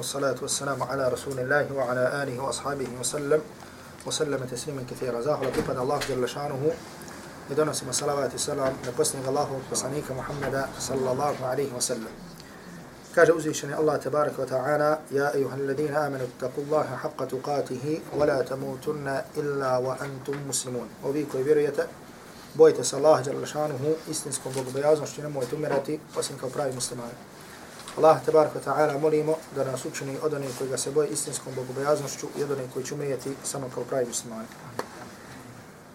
والصلاة والسلام على رسول الله وعلى آله وأصحابه وسلم. وسلم تسليما كثيرا. زاهر لطفة الله جل شأنه. يدونس مسلاوة السلام. نقصن الله وصنيك محمد صلى الله عليه وسلم. كاج أزيشني الله تبارك وتعالى. يا أيها الذين آمنوا اتقوا الله حق تقاته ولا تموتن إلا وأنتم مسلمون. وبيكو برية بويت الله جل شأنه. إستنسكم بقبيازن شنمو يتمرتي وسنكو براي مسلمان. Allah te baraka ta'ala molimo da nas učini od onih koji ga se boje istinskom bogobojaznošću i od onih koji će umrijeti samo kao pravi muslimani.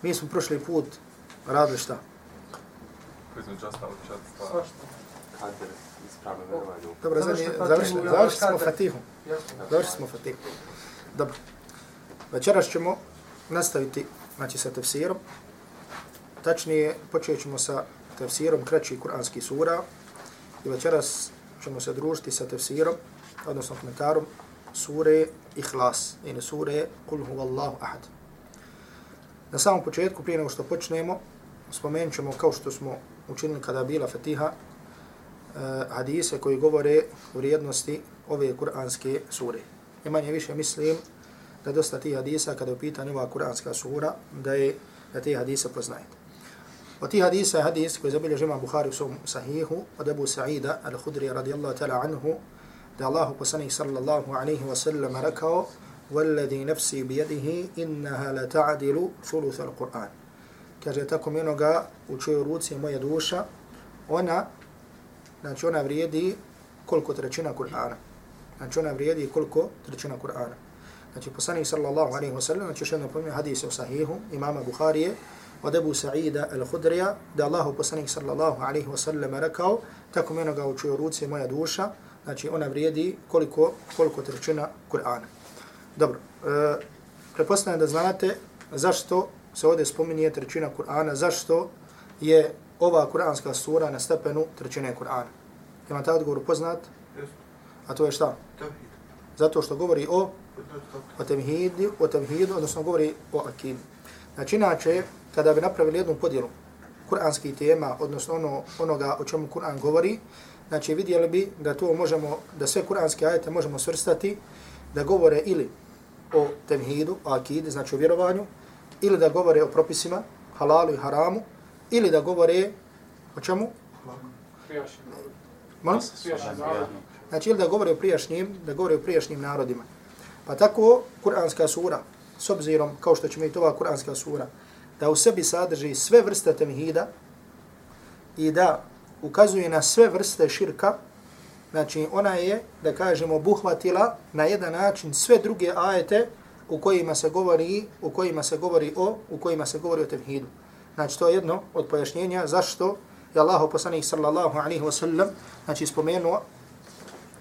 Mi smo prošli put radili šta? Dobro, završili smo Fatihom. Završili smo Fatihom. Dobro. Večeras ćemo nastaviti znači, sa tefsirom. Tačnije, počet ćemo sa tefsirom kraćih kuranskih sura i večeras ćemo se družiti sa tefsirom, odnosno komentarom sure Ihlas, ili sure Kul huvallahu ahad. Na samom početku, prije nego što počnemo, spomenut ćemo kao što smo učinili kada bila Fatiha, uh, hadise koji govore o vrijednosti ove kuranske sure. I manje više mislim da dosta tih hadisa kada je u pitanju ova kuranska sura, da je da te hadise poznajete. Od tih hadisa je hadis koji zabilje žima Bukhari u svom sahihu od Abu Sa'ida al-Khudri radijallahu ta'ala anhu da Allahu poslanih sallallahu alaihi wa sallam rekao والذي نفسي بيده إنها لتعدل ثلث القرآن kaže tako mi onoga u čojoj ruci moja duša, ona, znači ona vrijedi koliko trećina Kur'ana. Znači ona vrijedi koliko trećina Kur'ana. Znači poslanik sallallahu alaihi wa sallam, znači još jedno pomije hadise u sahihu imama Bukharije, od Ebu Sa'ida al-Hudrija, da Allahu poslanik sallallahu alaihi wa sallam rekao, tako mi onoga u čujoj ruci moja duša, znači ona vrijedi koliko, koliko trećina Kur'ana. Dobro, e, prepostavljam da znate zašto se ovdje spominje trećina Kur'ana, zašto je ova kur'anska sura na stepenu trećine Kur'ana. Ima taj odgovor poznat? A to je šta? Zato što govori o o temhidu, o temhidu, odnosno govori o akidu. Znači, inače, kada bi napravili jednu podjelu kuranskih tema, odnosno ono, onoga o čemu Kur'an govori, znači vidjeli bi da to možemo, da sve kuranske ajete možemo svrstati, da govore ili o temhidu, o akidi, znači o vjerovanju, ili da govore o propisima, halalu i haramu, ili da govore o čemu? Znači, ili da govore o prijašnjim, da govore o prijašnjim narodima. Pa tako, kuranska sura, s obzirom, kao što ćemo i to ova kuranska sura, da u sebi sadrži sve vrste temhida i da ukazuje na sve vrste širka, znači ona je, da kažemo, buhvatila na jedan način sve druge ajete u kojima se govori, u kojima se govori o, u kojima se govori o tevhidu. Znači to je jedno od pojašnjenja zašto je Allah poslanih sallallahu alaihi wa sallam znači spomenuo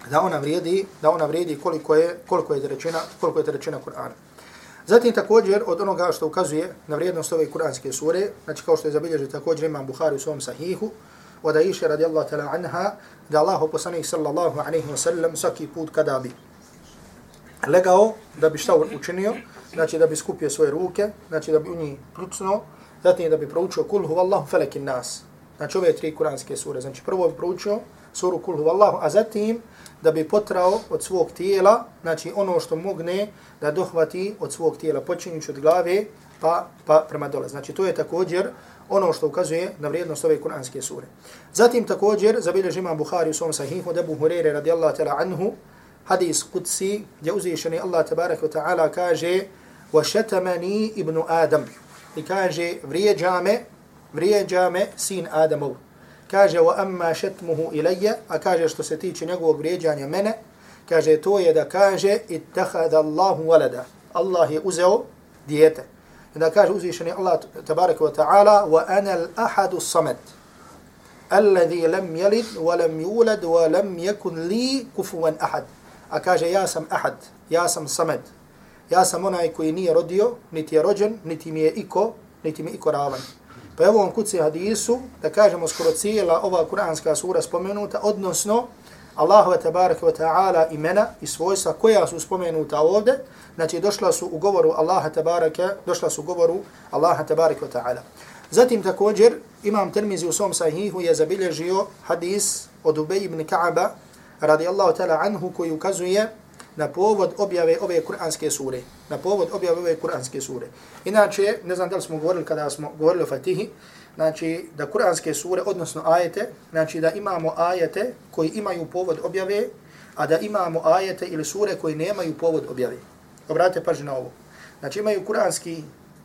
da ona vrijedi, da ona vrijedi koliko je, koliko je rečena, koliko je rečena Kur'ana. Zatim također od onoga što ukazuje na vrijednost ove kuranske sure, znači kao što je zabilježio također imam Buhari u svom sahihu, od Aisha radijallahu ta'la anha, da Allah poslanih sallallahu alaihi wa sallam svaki put kada bi legao da bi šta učinio, znači da bi skupio svoje ruke, znači da bi u njih kljucno, zatim da bi proučio kul huvallahu felekin nas. Znači ove tri kuranske sure. Znači prvo bi proučio suru kul huvallahu, a zatim da bi potrao od svog tijela, znači ono što mogne da dohvati od svog tijela, počinjući od glave pa, pa prema dole. Znači to je također ono što ukazuje na vrijednost ove kuranske sure. Zatim također zabilježi imam Bukhari u svom sahihu da Abu Hurere radijallahu ta'ala anhu hadis kudsi gdje uzvišeni Allah tabaraka wa ta'ala kaže وَشَتَمَنِي ibn Adam i kaže vrijeđa me, vrijeđa me sin Adamov kaže wa amma shatmuhu ilayya a kaže što se tiče njegovog vrijeđanja mene kaže to je da kaže ittakhadha Allahu walada Allah je uzeo dijete. Da kaže uzvišeni Allah tabaraka wa ta'ala wa ana al-ahad as-samad alladhi lam yalid wa lam yulad wa lam yakun li kufuwan ahad a kaže ja sam ahad ja sam samad. Ja sam onaj koji nije rodio niti je rođen niti mi je iko niti mi iko ravan Pa evo on kuci hadisu, da kažemo skoro cijela ova kuranska sura spomenuta, odnosno Allahove tabaraka wa ta'ala imena i svojstva koja su spomenuta ovde, znači došla su u govoru Allaha tabaraka, došla su u govoru Allaha tabaraka wa ta'ala. Zatim također imam termizi u svom sahihu je zabilježio hadis od Ubej ibn Ka'aba radijallahu ta'ala anhu koji ukazuje na povod objave ove kuranske sure. Na povod objave ove kuranske sure. Inače, ne znam da li smo govorili kada smo govorili o Fatihi, znači da kuranske sure, odnosno ajete, znači da imamo ajete koji imaju povod objave, a da imamo ajete ili sure koji nemaju povod objave. Obratite pažnju na ovo. Znači imaju kuranski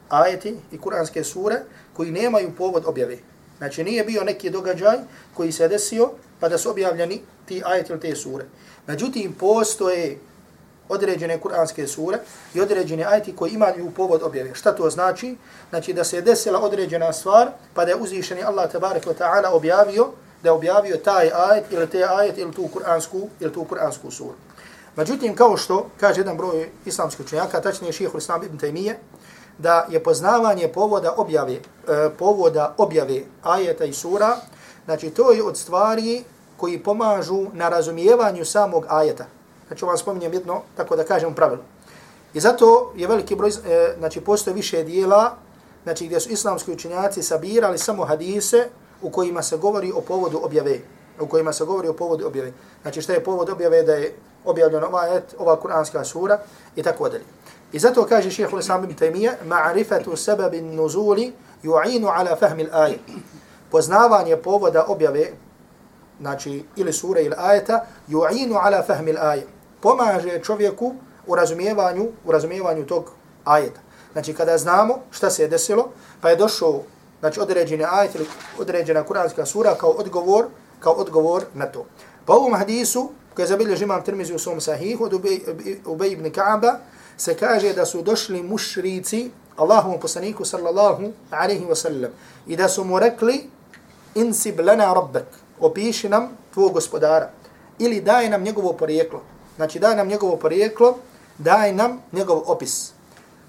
ajeti i kuranske sure koji nemaju povod objave. Znači nije bio neki događaj koji se desio pa da su objavljeni ti ajeti ili te sure. Međutim, postoje određene kuranske sure i određene ajeti koji imaju povod objave. Šta to znači? Znači da se je desila određena stvar, pa da je uzvišeni Allah tabarak wa ta'ala objavio, da je objavio taj ajet ili te ajet ili tu kuransku, ili tu kuransku suru. Međutim, kao što kaže jedan broj islamskih učenjaka, tačnije šihul islam ibn Taymiye, da je poznavanje povoda objave, e, povoda objave ajeta i sura, znači to je od stvari koji pomažu na razumijevanju samog ajeta. Znači vam spominjem jedno, tako da kažem pravilo. I zato je veliki broj, e, znači postoje više dijela, znači gdje su islamski učenjaci sabirali samo hadise u kojima se govori o povodu objave. U kojima se govori o povodu objave. Znači šta je povod objave da je objavljena ova ajet, ova kuranska sura i tako dalje. I zato kaže šeheh l-Islam ibn Taymiyyah, ma'rifatu sebebi nuzuli ju'inu ala fahmi l'aje. Poznavanje povoda objave, znači ili sure ili ajeta, ju'inu ala fahmi l'aje pomaže čovjeku u razumijevanju, u razumijevanju tog ajeta. Znači kada znamo šta se je desilo, pa je došao znači određeni ajet ili određena kuranska sura kao odgovor, kao odgovor na to. Pa u ovom hadisu, koji je zabilježi imam Tirmizi u svom sahihu od Ubej ibn Ka'aba, se kaže da su došli mušrici Allahovom poslaniku sallallahu alaihi wa sallam i da su mu rekli insib lana rabbek, opiši nam tvoj gospodara ili daj nam njegovo porijeklo. Znači daj nam njegovo porijeklo, daj nam njegov opis.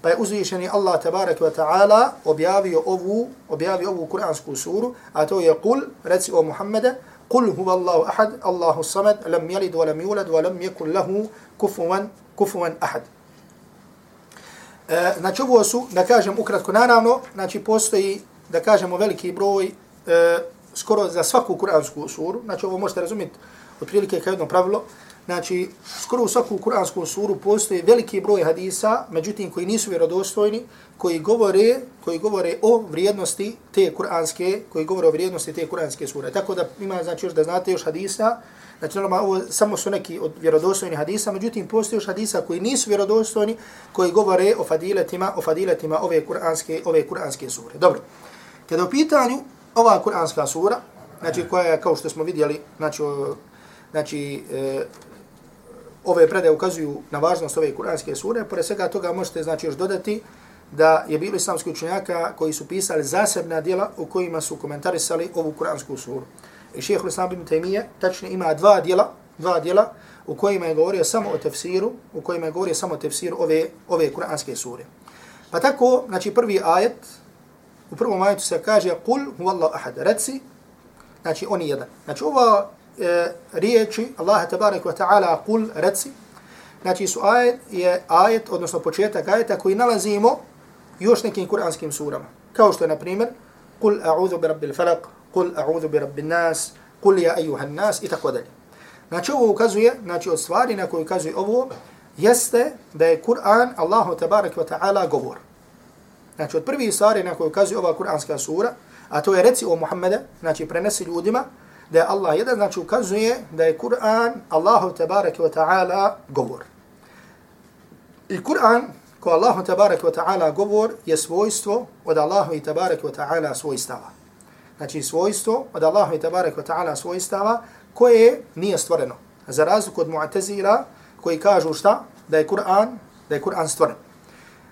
Pa je uzvišeni Allah tabarak wa ta'ala objavio ovu, objavio ovu kuransku suru, a to je kul, reci o Muhammede, kul huwa Allahu ahad, Allahu samad, lam yalid wa lam yulad wa lam yakul lahu kufuwan, kufuvan ahad. E, znači ovo su, da kažem ukratko, naravno, znači postoji, da kažemo, veliki broj, e, skoro za svaku kuransku suru, znači ovo možete razumjeti, otprilike kao jedno pravilo, Znači, skoro u svaku kuransku suru postoji veliki broj hadisa, međutim koji nisu vjerodostojni, koji govore, koji govore o vrijednosti te kuranske, koji govore o vrijednosti te kuranske sure. Tako da ima, znači, još da znate još hadisa, znači, normalno, ovo samo su neki od vjerodostojnih hadisa, međutim, postoji još hadisa koji nisu vjerodostojni, koji govore o fadiletima, o fadiletima ove kuranske, ove kuranske sure. Dobro, kada u pitanju ova kuranska sura, znači, koja je, kao što smo vidjeli, znači, znači, e, ove predaje ukazuju na važnost ove kuranske sure, pored svega toga možete znači još dodati da je bilo islamski učenjaka koji su pisali zasebna djela u kojima su komentarisali ovu kuransku suru. I šehehu Islam ibn Taymiye tačno ima dva djela, dva djela u kojima je govorio samo o tefsiru, u kojima je govorio samo o tefsiru ove, ove kuranske sure. Pa tako, znači prvi ajet, u prvom ajetu se kaže Kul huvallahu ahad, reci, znači on je jedan. Znači ova e, riječi Allaha tabarak wa ta'ala kul reci, znači su ajet, je ajet, odnosno početak ajeta koji nalazimo još nekim kuranskim surama. Kao što je, na primjer, kul a'udhu bi rabbil falak, kul a'udhu bi rabbin nas, kul ja ejuhan nas i tako dalje. Znači ovo ukazuje, znači od stvari na koju ukazuje ovo, jeste da je Kur'an Allahu tabarak wa ta'ala govor. Znači od prvih stvari na koju ukazuje ova kuranska sura, a to je reci o Muhammeda, znači prenesi ljudima, da je Allah jedan, znači ukazuje da je Kur'an Allahu tabaraka wa ta'ala govor. I Kur'an ko Allahu tabaraka wa ta'ala govor je svojstvo od Allahu tabaraka wa ta'ala svojstava. Znači svojstvo od Allahu tabaraka wa ta'ala svojstava koje nije stvoreno. Za razliku od Mu'tazila koji kažu šta? Da je Kur'an, da je Kur'an stvoren.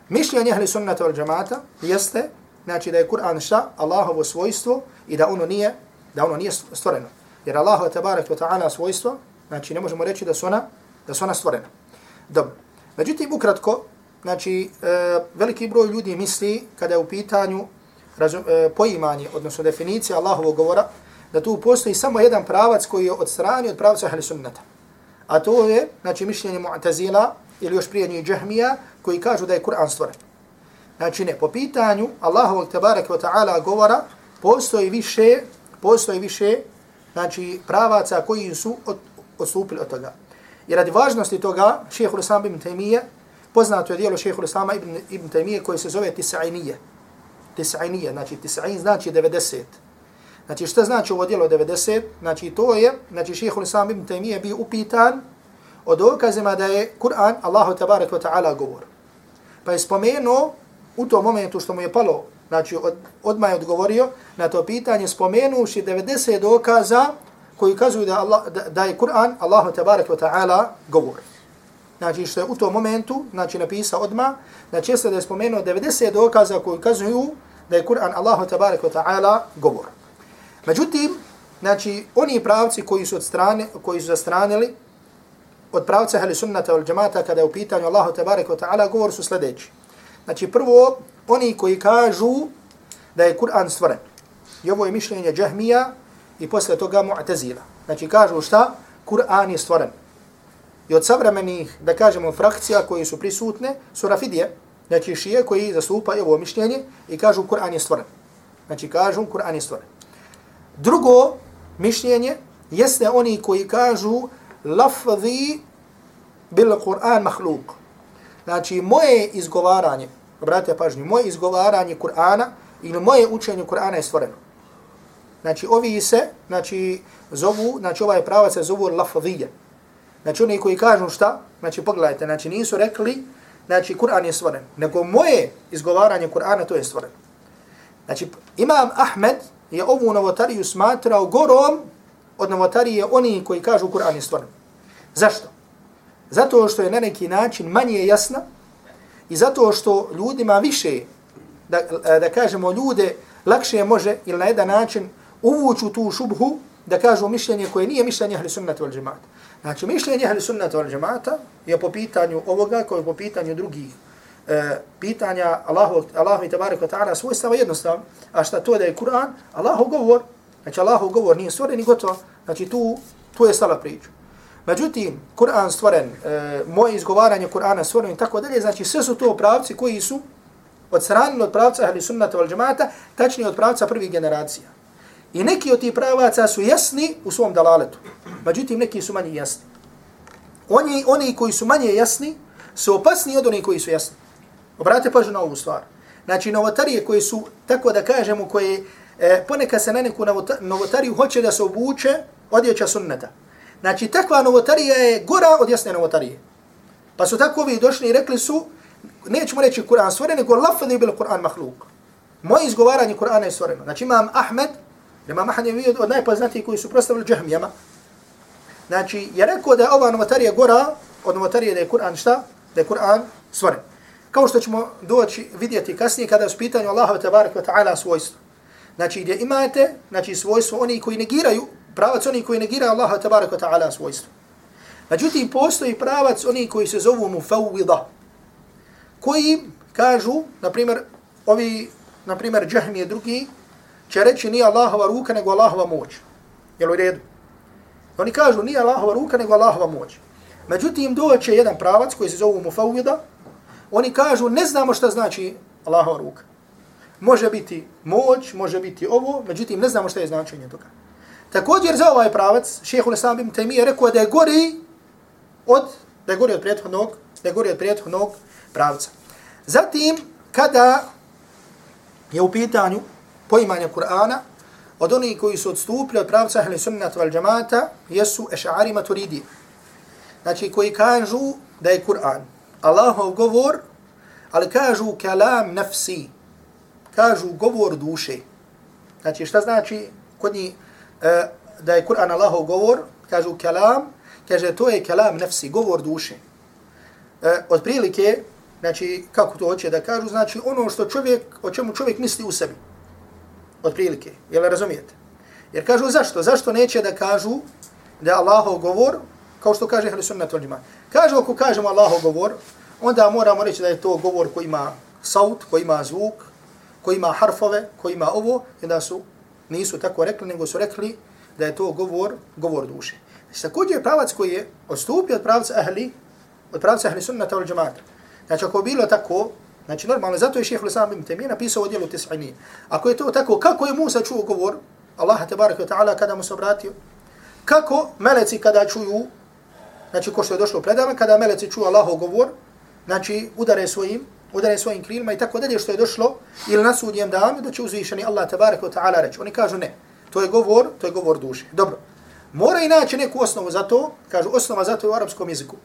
Mišljenje ahli sunnata wal džamata jeste znači da je Kur'an šta? Allahovo svojstvo i da ono nije da ono nije stvoreno. Jer Allah te barek ve ta'ala svojstvo, znači ne možemo reći da su ona, da su ona stvorena. Dobro. Međutim, ukratko, znači, e, veliki broj ljudi misli kada je u pitanju razum, e, poimanje, odnosno definicija Allahovog govora, da tu postoji samo jedan pravac koji je od strani od pravca ahli sunnata. A to je, znači, mišljenje Mu'tazila ili još prije njih Džahmija, koji kažu da je Kur'an stvoren. Znači, ne, po pitanju Allahovog tabaraka wa ta'ala govora, postoji više postoji više znači pravaca koji su od, odstupili od toga. I radi važnosti toga, šehehu l-Islam ibn Taymiye, poznato je dijelo šehehu l-Islam ibn, ibn Taymiye koje se zove Tisa'inije. Tisa'inije, znači Tisa'in znači 90. Znači šta znači ovo dijelo 90? Znači to je, znači šehehu l-Islam ibn Taymiye bio upitan o dokazima da je Kur'an Allahu tabarak wa ta'ala govor. Pa je spomenuo u tom momentu što mu je palo, znači od, odmah je odgovorio na to pitanje, spomenuši 90 dokaza koji kazuju da, Allah, da, da je Kur'an Allahu tabarak wa ta'ala govor. Znači što je u tom momentu, znači napisao odmah, znači jeste da je spomenuo 90 dokaza koji kazuju da je Kur'an Allahu tabarak wa ta'ala govor. Međutim, znači oni pravci koji su od strane, koji su zastranili, od pravca ahli sunnata wal džamata kada je u pitanju Allahu tabarak wa ta'ala govor su sljedeći. Znači prvo, oni koji kažu da je Kur'an stvoren. I ovo je mišljenje Džahmija i posle toga Mu'tazila. Znači kažu šta? Kur'an je stvoren. I od savremenih, da kažemo, frakcija koje su prisutne, su Rafidije, znači šije koji zastupaju ovo mišljenje i kažu Kur'an je stvoren. Znači kažu Kur'an je stvoren. Drugo mišljenje jeste oni koji kažu lafzi bil Kur'an mahluk. Znači, moje izgovaranje, obratite pažnju, moje izgovaranje Kur'ana ili moje učenje Kur'ana je stvoreno. Znači, ovi se, znači, zovu, znači, ovaj pravac se zovu lafadije. Znači, oni koji kažu šta, znači, pogledajte, znači, nisu rekli, znači, Kur'an je stvoren, nego moje izgovaranje Kur'ana, to je stvoreno. Znači, Imam Ahmed je ovu novotariju smatrao gorom od novotarije oni koji kažu Kur'an je stvoren. Zašto? Zato što je na neki način manje jasna i zato što ljudima više, da, da kažemo ljude, lakše može ili na jedan način uvuću tu šubhu da kažu mišljenje koje nije mišljenje ahli sunnata wal džemata. Znači mišljenje ahli sunnata wal džemata je po pitanju ovoga koje je po pitanju drugih e, pitanja Allahu, Allahu i tabarika ta'ala svojstava jednostavno. A šta to da je Kur'an? Allahu govor. Znači Allahu govor nije stvoren ni gotovo. Znači tu, tu je stala priča. Međutim, Kur'an stvoren, e, moje izgovaranje Kur'ana stvoren i tako dalje, znači sve su to pravci koji su odstranili od pravca ahli sunnata wal džemata, tačnije od pravca prvih generacija. I neki od tih pravaca su jasni u svom dalaletu. Međutim, neki su manje jasni. Oni, oni koji su manje jasni su opasni od onih koji su jasni. Obratite pažnju na ovu stvar. Znači, novotarije koji su, tako da kažemo, koje e, ponekad se na neku novotariju hoće da se obuče odjeća sunnata. Znači, takva novotarija je gora od jasne novotarije. Pa su tako ovi došli i rekli su, nećemo reći Kur'an stvoren, nego lafadi bil Kur'an mahluk. Moje izgovaranje Kur'ana je stvoreno. Znači, imam Ahmed, imam Ahmed je vidio od najpoznatijih koji su prostavili džahmijama. Znači, je rekao da je ova novotarija gora od novotarije da je Kur'an šta? Da je Kur'an stvoren. Kao što ćemo doći vidjeti kasnije kada je u pitanju Allahove tabarak wa ta'ala svojstvo. Znači, gdje imate znači, svojstvo oni koji negiraju pravac oni koji negira Allaha tabaraka ta'ala svojstvo. Međutim, postoji pravac oni koji se zovu mufawwida, koji kažu, na primjer, ovi, na primjer, džahmije drugi, će reći nije Allahova ruka, nego Allahova moć. Jel u redu? Oni kažu nije Allahova ruka, nego Allahova moć. Međutim, doće jedan pravac koji se zovu mufawwida, oni kažu ne znamo šta znači Allahova ruka. Može biti moć, može biti ovo, međutim ne znamo šta je značenje toga. Također za ovaj pravac, šeheh Islam ibn Taymiyyah rekao da je gori od, da je gori od prethodnog, da je gori od prethodnog pravca. Zatim, kada je u pitanju poimanja Kur'ana, od onih koji su odstupili od pravca ahli sunnata val džamata, jesu eša'ari maturidi. Znači, koji kažu da je Kur'an Allahov govor, ali kažu kalam nafsi, kažu govor duše. Znači, šta znači kod njih, E, da je Kur'an Allahov govor, kažu kelam, kaže to je kelam nefsi, govor duše. E, od prilike, znači kako to hoće da kažu, znači ono što čovjek, o čemu čovjek misli u sebi. Od prilike, jel razumijete? Jer kažu zašto? Zašto neće da kažu da je Allahov govor, kao što kaže Ahli Sunnat al Kažu ako kažemo Allahov govor, onda moramo reći da je to govor koji ima saut, koji ima zvuk, koji ima harfove, koji ima ovo, i da su nisu tako rekli, nego su rekli da je to govor, govor duše. Znači, također je pravac koji je odstupio od pravca ahli, od pravca ahli sunnata ili džemata. Znači, ako bilo tako, znači normalno, zato je šehr Lusam ibn Temije napisao odjelu tis'ini. Ako je to tako, kako je Musa čuo govor Allaha tabaraka ta'ala kada mu se obratio? kako meleci kada čuju, znači ko što je došlo u predama, kada meleci čuju Allahov govor, znači udare svojim, udare svojim krilima i tako dalje što je došlo, ili na sudjem danu da će uzvišeni Allah tabaraka wa ta'ala reći. Oni kažu ne, to je govor, to je govor duše. Dobro, mora i naći neku osnovu za to, kažu osnova za to je u arapskom jeziku.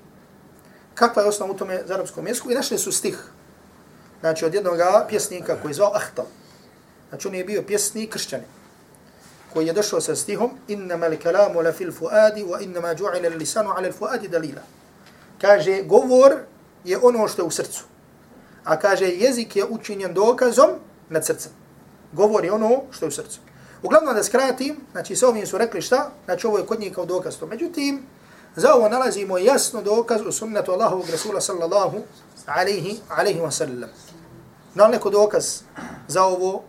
Kakva je osnova u tome za arapskom jeziku? I našli su stih, znači od jednog pjesnika koji je zvao Ahtal. Znači on je bio pjesnik kršćanin koji je došao sa stihom innama l-kalamu la fil fuadi wa innama ju'ila l-lisanu ala al-fuadi dalila. Kaže, govor je ono što je u srcu. A kaže, jezik je učinjen dokazom nad srcem. Govori ono što je u srcu. Uglavnom da skratim, znači sa ovim su rekli šta? Znači ovo je kod njih kao dokaz to. Međutim, za ovo nalazimo jasno dokaz u sunnetu Allahovog Rasula sallallahu alaihi, alaihi wa sallam. Da li neko dokaz za ovo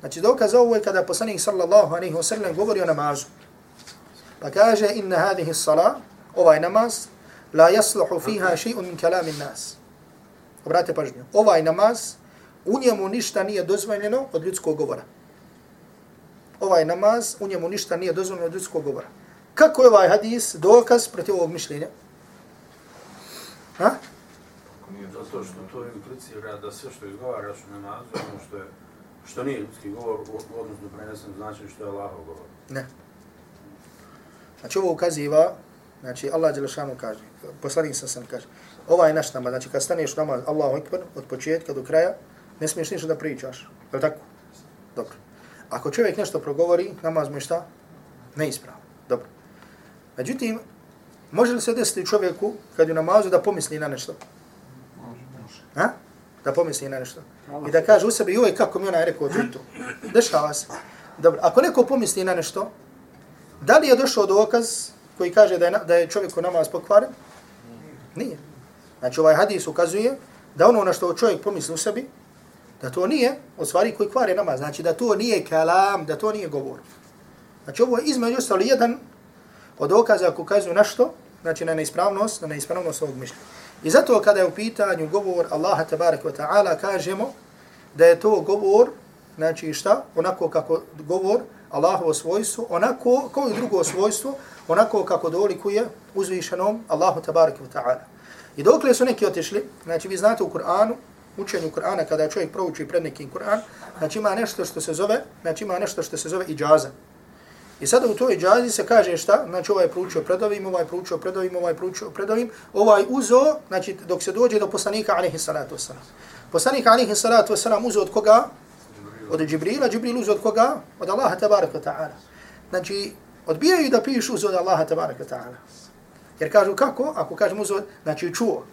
Znači dokaz za ovo je kada poslanik sallallahu alaihi wa sallam govori o namazu. Pa kaže inna hadihi sala, ovaj namaz, la yasluhu fiha še'un min kalamin nas. Obrate pažnju. Ovaj namaz, u njemu ništa nije dozvoljeno od ljudskog govora. Ovaj namaz, u njemu ništa nije dozvoljeno od ljudskog govora. Kako je ovaj hadis dokaz protiv ovog mišljenja? Ha? Zato što to implicira da sve što izgovaraš u namazu, ono što je Što nije ljudski govor, odnosno prenesem znači što je Allahov govor. Ne. Znači ovo ukaziva, znači Allah Đelešanu kaže, poslanik sam sam kaže, ova je naš namaz, znači kad staneš namaz, Allahu Ekber, od početka do kraja, ne smiješ ništa da pričaš. Je li tako? Dobro. Ako čovjek nešto progovori, namaz mu je šta? Neispravno. Dobro. Međutim, može li se desiti čovjeku kad je namazu da pomisli na nešto? Može, može. Ha? Da pomisli na nešto? I da kaže u sebi, joj, kako mi onaj rekao to. Dešava se. Dobro, ako neko pomisli na nešto, da li je došao dokaz koji kaže da je, da je čovjek u namaz pokvaren? Nije. Znači ovaj hadis ukazuje da ono na što čovjek pomisli u sebi, da to nije od stvari koji kvare namaz. Znači da to nije kalam, da to nije govor. Znači ovo je između ostalo jedan od dokaza koji ukazuju na što, znači na neispravnost, na neispravnost ovog mišljenja. I zato kada je u pitanju govor Allaha tabaraka wa ta'ala, kažemo da je to govor, znači šta, onako kako govor Allahovo svojstvo, onako kao i drugo svojstvo, onako kako dolikuje uzvišenom Allahu tabaraka wa ta'ala. I dokle su neki otišli, znači vi znate u Kur'anu, učenju Kur'ana, kada čovjek prouči pred nekim Kur'an, znači ima nešto što se zove, znači ima nešto što se zove iđaza. I sada u toj džazi se kaže šta, znači ovaj proučio pred ovim, ovaj proučio pred ovim, ovaj proučio pred ovim, ovaj uzo, znači dok se dođe do poslanika alaihi salatu wasalam. Poslanik alaihi salatu wasalam uzo od koga? Od Džibrila, Džibril uzo od koga? Od Allaha tabaraka ta'ala. Znači, odbijaju da pišu uzo od Allaha tabaraka ta'ala. Jer kažu kako? Ako kažemo uzo, znači čuo.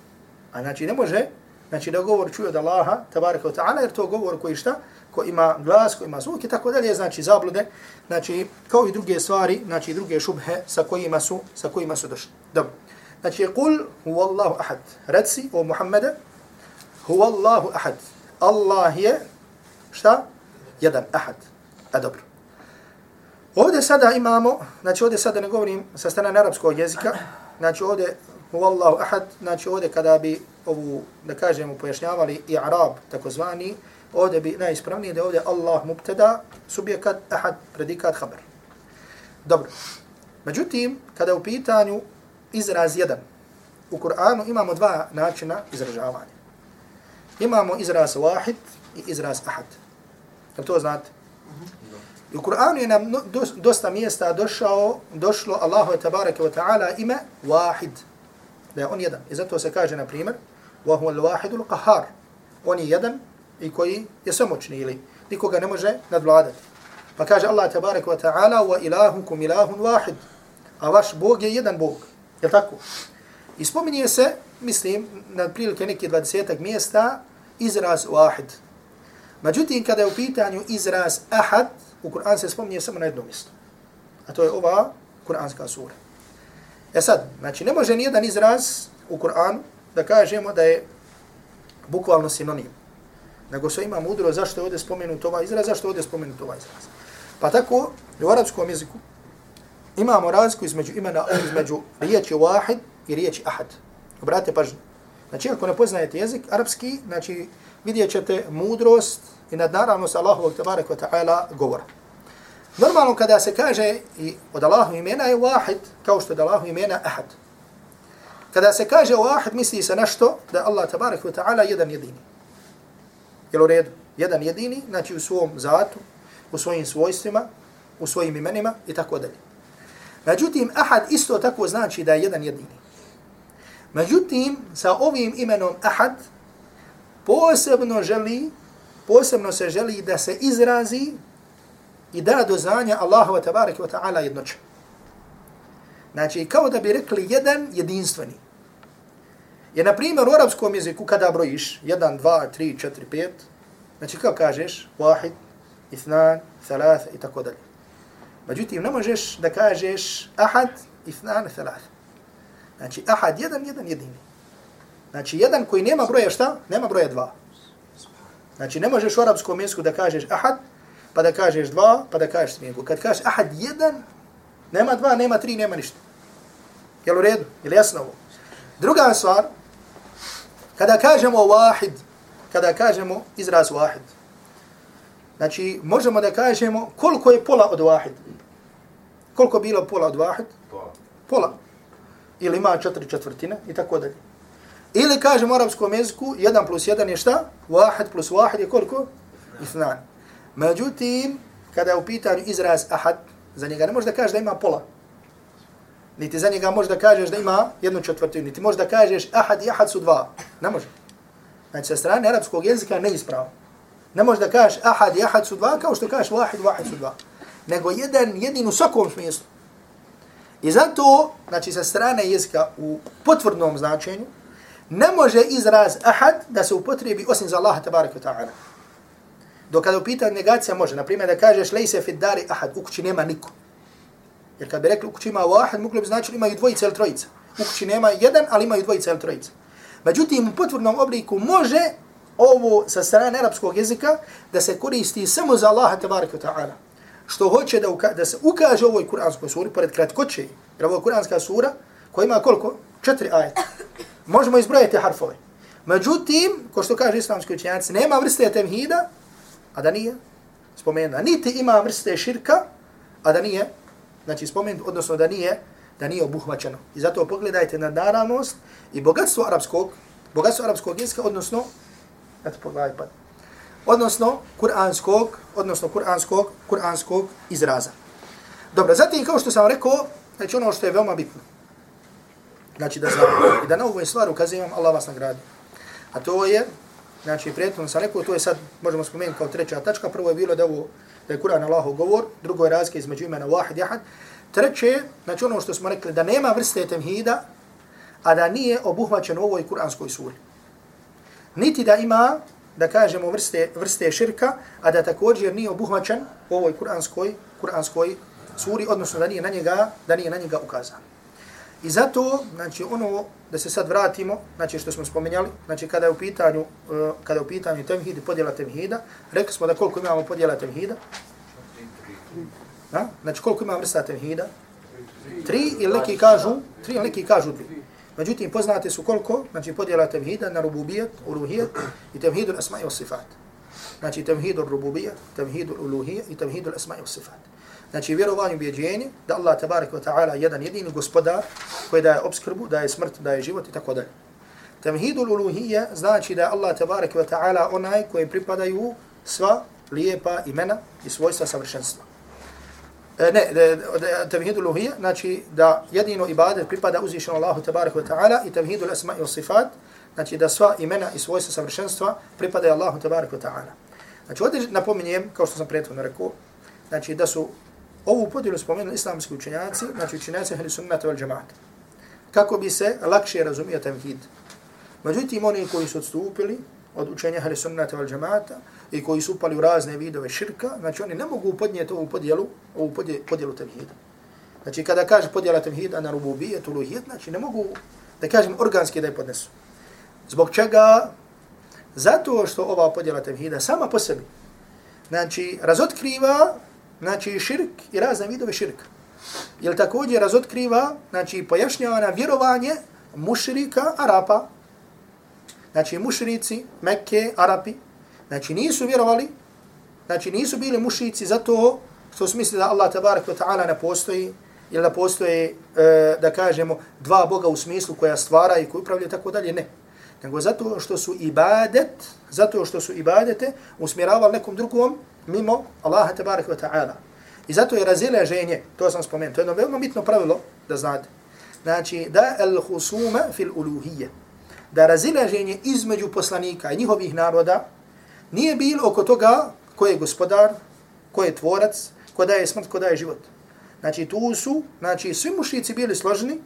A znači ne može, znači da govor čuje od Allaha tabaraka ta'ala, jer to govor koji šta? ko ima glas, ko ima zvuk i tako dalje, znači zablude, znači kao i druge stvari, znači druge šubhe sa kojima su, sa kojima su došli. Dobro. Znači, kul huvallahu ahad. Reci o Muhammede, huvallahu ahad. Allah je, šta? Jedan, ahad. A dobro. Ovdje sada imamo, znači ovdje sada ne govorim sa strane arapskog jezika, znači ovdje huvallahu ahad, znači ovdje kada bi ovu, da kažemo, pojašnjavali i arab, takozvani, ovdje bi najispravnije da ovdje Allah mubtada, subjekat, ahad, predikat, haber. Dobro. Međutim, kada u pitanju izraz jedan, u Kur'anu imamo dva načina izražavanja. Imamo izraz wahid i izraz ahad. Jel to znate? Mhm. U Kur'anu je nam dosta mjesta došao, došlo Allahu je tabaraka wa ta'ala ime wahid. Da je on jedan. I zato se kaže, na primjer, وَهُوَ huwa al-wahidul qahar. On je jedan i koji je samoćni ili nikoga ne može nadvladati. Pa kaže Allah tabaraka wa ta'ala wa ilahukum ilahun wahid. A vaš Bog je jedan Bog. Je tako? I spominje se, mislim, na prilike neke dvadesetak mjesta, izraz wahid. Međutim, kada je u pitanju izraz ahad, u Kur'an se spominje samo na jedno mjesto. A to je ova Kur'anska sura. E sad, znači, ne može nijedan izraz u Kur'anu da kažemo da je bukvalno sinonim nego se ima mudro zašto je ovdje spomenut ovaj izraz, zašto je ovdje spomenut ovaj izraz. Pa tako, u arabskom jeziku imamo razliku između imena, između riječi wahid i riječi ahad. Obratite pažnju. Znači, ako ne poznajete jezik arapski, znači, vidjet ćete mudrost i nadnaravnost Allahovog tabaraka wa ta'ala govora. Normalno kada se kaže i od Allahu imena je wahid, kao što je od Allahu imena ahad. Kada se kaže wahid, misli se nešto da Allah tabarak wa ta'ala jedan jedini. Jel u redu? Jedan jedini, znači u svom zatu, u svojim svojstvima, u svojim imenima i tako dalje. Međutim, ahad isto tako znači da je jedan jedini. Međutim, sa ovim imenom ahad, posebno želi, posebno se želi da se izrazi i da do znanja Allahu tabaraka wa ta'ala jednoća. Znači, kao da bi rekli jedan jedinstveni. Je, na primjer, u arapskom jeziku kada brojiš, jedan, dva, tri, četiri, pet, znači kao kažeš, wahid, ithnan, thalath i tako dalje. Međutim, ne možeš da kažeš ahad, ithnan, thalath. Znači, ahad, jedan, jedan, jedini. Znači, jedan koji nema broja šta? Nema broja dva. Znači, ne možeš u arapskom jeziku da kažeš ahad, pa da kažeš dva, pa da kažeš tri. Kad kažeš ahad jedan, nema dva, nema tri, nema ništa. Jel u redu? Jel jasno ovo? Druga stvar, kada kažemo wahid, kada kažemo izraz wahid, znači možemo da kažemo koliko je pola od wahid. Koliko bilo pola od wahid? Pola. Pola. Ili ima četiri četvrtine i tako dalje. Ili kažemo u arabskom jeziku, 1 plus 1 je šta? Wahid plus wahid je koliko? Ithnan. Međutim, kada je u pitanju izraz ahad, za njega ne može da kaže da ima pola. Niti za njega može da kažeš da ima jednu četvrtinu. Niti može da kažeš ahad i ahad su dva. Ne može. Znači, sa strane arapskog jezika ne ispravo. Ne može da kažeš ahad i ahad su dva kao što kažeš vahid, vahid su dva. Nego jedan, jedin u svakom smislu. I zato, znači, sa strane jezika u potvrdnom značenju, ne može izraz ahad da se upotrebi osim za Allaha tabaraka ta'ala. Dok kada upita negacija može, na primjer da kažeš lejse fid dari ahad, u kući nema niko. Jer kad bi rekli u kući ima ahad, mogli bi znači imaju dvojica ili trojica. U kući nema jedan, ali imaju dvojica ili trojica. Međutim, u potvrdnom obliku može ovo sa strane arapskog jezika da se koristi samo za Allaha tabaraka ta'ala. Što hoće da, uka da se ukaže ovoj kuranskoj suri, pored kratkoće, jer ovo je kuranska sura koja ima koliko? Četiri ajeta. Možemo izbrojiti harfove. Međutim, ko što kaže islamski učenjaci, nema vrste temhida, a da nije spomenu. Niti ima vrste širka, a da nije, znači spomenu, odnosno da nije, da nije obuhvaćeno. I zato pogledajte na naravnost i bogatstvo arapskog, bogatstvo arapskog jezika, odnosno, eto pogledaj pa, odnosno kuranskog, odnosno kuranskog, kuranskog izraza. Dobro, zatim kao što sam rekao, znači ono što je veoma bitno. Znači da znam, i da na ovoj stvari ukazujem, Allah vas nagradi. A to je, znači prijetno sam rekao, to je sad, možemo spomenuti kao treća tačka, prvo je bilo da, ovo, da je Kur'an Allahov govor, drugo je razlika između imena Wahid Jahad, treće, znači ono što smo rekli, da nema vrste temhida, a da nije obuhvaćen u ovoj kuranskoj suri. Niti da ima, da kažemo, vrste, vrste širka, a da također nije obuhvaćen u ovoj kuranskoj, kuranskoj suri, odnosno da nije na njega, da nije na njega ukazan. I zato, znači ono da se sad vratimo, znači što smo spomenjali, znači kada je u pitanju, uh, kada je u pitanju temhid i podjela temhida, rekli smo da koliko imamo podjela temhida? Da? Znači koliko imamo vrsta temhida? Tri ili neki kažu, tri ili neki kažu dvi. Međutim, poznate su koliko, znači podjela temhida na rububijet, uruhijet i temhidu asma i sifat. Znači temhidu rububijet, temhidu uluhijet i temhidu asma i sifat. Znači vjerovanje ubjeđenje da Allah tabarik wa ta'ala jedan jedini gospodar koji daje obskrbu, daje smrt, daje život i tako dalje. Tamhidul uluhiyya znači da Allah tabarik wa ta'ala onaj koji pripadaju sva lijepa imena i svojstva savršenstva. E, ne, e, e, tamhidul uluhiyya znači da jedino ibadet pripada uzvišenom Allahu tabarak wa ta'ala i tamhidul asma i sifat znači da sva imena i svojstva savršenstva pripadaju Allahu tabarak wa ta'ala. Znači ovdje napominjem, kao što sam prethodno rekao, znači da su Ovu podjelu spomenuli islamski učenjaci, znači učenjaci ahli sunnata wal džemata, Kako bi se lakše razumio tevhid. Međutim, oni koji su odstupili od učenja ahli sunnata wal džemata i koji su upali u razne vidove širka, znači oni ne mogu podnijeti ovu podjelu, ovu podjelu tevhida. Znači kada kaže podjela tevhida na rububije, tuluhijet, znači ne mogu da kažem organski da je podnesu. Zbog čega? Zato što ova podjela tevhida sama po sebi, znači razotkriva znači širk i razne vidove širka. Jel također razotkriva, znači pojašnjava na vjerovanje mušrika Arapa. Znači mušrici, Mekke, Arapi, znači nisu vjerovali, znači nisu bili mušrici zato što su mislili da Allah tabarak wa ta'ala ne postoji, ili da postoje, e, da kažemo, dva Boga u smislu koja stvara i koja upravlja tako dalje, ne. Nego zato što su ibadet, zato što su ibadete usmjeravali nekom drugom mimo Allaha tabarak wa ta'ala. I zato je razilaženje, to sam spomenuo, to je jedno veoma bitno pravilo da znate. Znači, da el husuma fil uluhije, da razilaženje između poslanika i njihovih naroda nije bilo oko toga ko je gospodar, ko je tvorac, ko daje smrt, ko daje život. Znači, tu su, znači, svi mušici bili složeni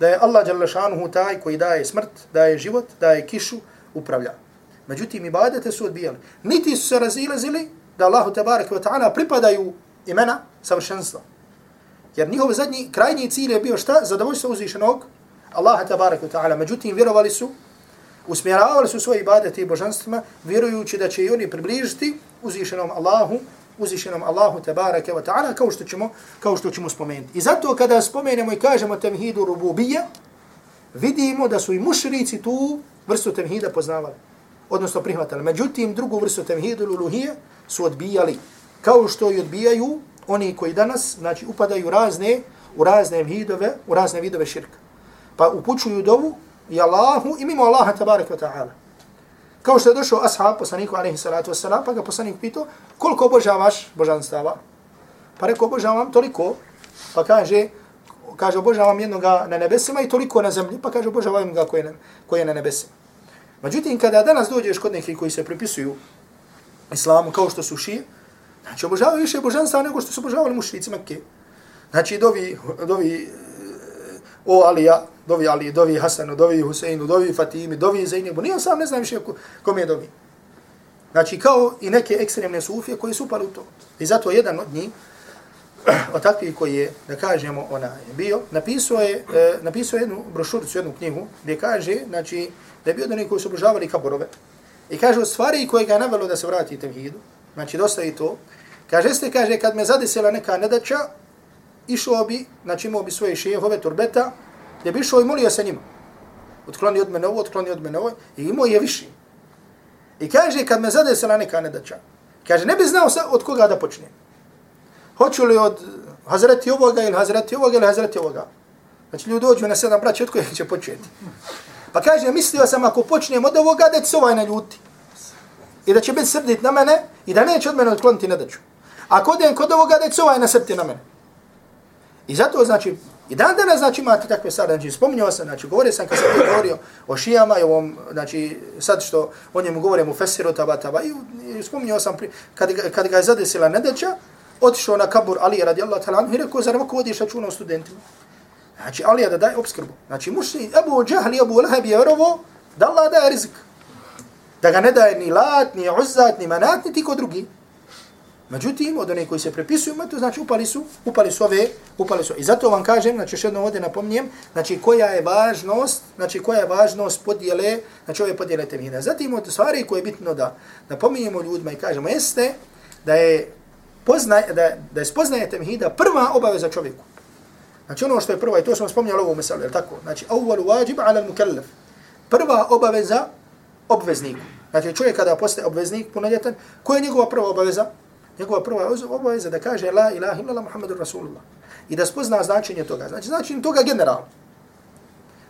da je Allah Đalešanuhu taj koji daje smrt, daje život, daje kišu, upravlja. Međutim, ibadete su odbijali. Niti su se razilazili da Allahu tabarak wa ta'ala pripadaju imena savršenstva. Jer njihov zadnji, krajnji cilj je bio šta? Zadovoljstvo uzvišenog Allaha tabarak wa ta'ala. Međutim, vjerovali su, usmjeravali su svoje ibadete i božanstvima, vjerujući da će i oni približiti uzvišenom Allahu, uzvišenom Allahu tabaraka wa ta'ala, kao što ćemo, kao što ćemo spomenuti. I zato kada spomenemo i kažemo temhidu rububija, vidimo da su i mušrici tu vrstu temhida poznavali, odnosno prihvatali. Međutim, drugu vrstu temhidu luluhije su odbijali kao što i odbijaju oni koji danas znači upadaju razne u razne vidove u razne vidove širka. Pa upućuju dovu i Allahu i mimo Allaha tabarak wa ta'ala. Kao što je došao ashab poslaniku alaihi salatu wasalam, pa ga poslanik pitao koliko obožavaš božanstava? Pa rekao obožavam toliko. Pa kaže kaže obožavam jednog na nebesima i toliko na zemlji. Pa kaže obožavam ga koji je na, koji je na nebesima. Međutim kada danas dođeš kod nekih koji se pripisuju islamu kao što su šije Znači, obožavaju više božanstva nego što su obožavali mušrici Mekke. Znači, dovi, dovi o Alija, dovi Ali, dovi Hasanu, dovi Huseinu, dovi Fatimi, dovi Zainebu, nije sam, ne znam više kom je dovi. Znači, kao i neke ekstremne sufije koji su upali u to. I zato jedan od njih, od takvih koji je, da kažemo, ona je bio, napisao je, e, napisao jednu brošuricu, jednu knjigu, gdje kaže, znači, da je bio da neki koji su obožavali kaborove. I kaže, u stvari koje ga je navelo da se vrati tevhidu, znači, dosta i to, Kaže ste, kaže, kad me zadesila neka nedaća, išao bi, znači imao bi svoje šehove, turbeta, gdje bi išao i molio se njima. Otkloni od mene ovo, otkloni od mene ovo, i imao je više. I kaže, kad me zadesila neka nedaća, kaže, ne bi znao sa, od koga da počnem. Hoću li od Hazreti ovoga ili Hazreti ovoga ili Hazreti ovoga. Znači ljudi dođu na sedam braća, od kojeg će početi. Pa kaže, mislio sam ako počnem od ovoga, da će se ovaj naljuti. I da će biti srdit na mene i da neće od mene otkloniti nedaću. Ako odem kod ovoga da će ovaj nasrti na mene. I zato, znači, i dan danas, znači, imate takve stvari. znači, spominjao sam, znači, govorio sam kad sam govorio o šijama i ovom, znači, sad što o njemu govorim u Fesiru, taba, taba, i, i spominjao sam, pri, kad, kad ga je zadesila nedeća, otišao na kabur Ali radijallahu ta'ala i rekao, zar ovako vodiš računa o studentima? Znači, Ali da daje obskrbu. Znači, mušli, Abu Džahl i Abu Lahab je vjerovo da Allah daje rizik. Da ga ne daje ni lat, ni uzat, ni manat, ni tiko drugi. Međutim, od onih koji se prepisuju, to znači upali su, upali su ove, upali su. I zato vam kažem, znači još jednom ovdje napomnijem, znači koja je važnost, znači koja je važnost podjele, znači ove podjele temhida. Zatim od stvari koje je bitno da napominjemo ljudima i kažemo jeste da je poznaj, da, da je spoznaje temhida prva obaveza čovjeku. Znači ono što je prva, i to smo spominjali ovu mesalu, je tako? Znači, awwalu wajib ala al-mukallaf. Prva obaveza obvezniku. Znači čovjek kada postaje obveznik punoljetan, koja je njegova prva obaveza? njegova prva obaveza da kaže la ilaha illallah Muhammedur Rasulullah. I da spozna značenje toga. Znači, značenje toga general.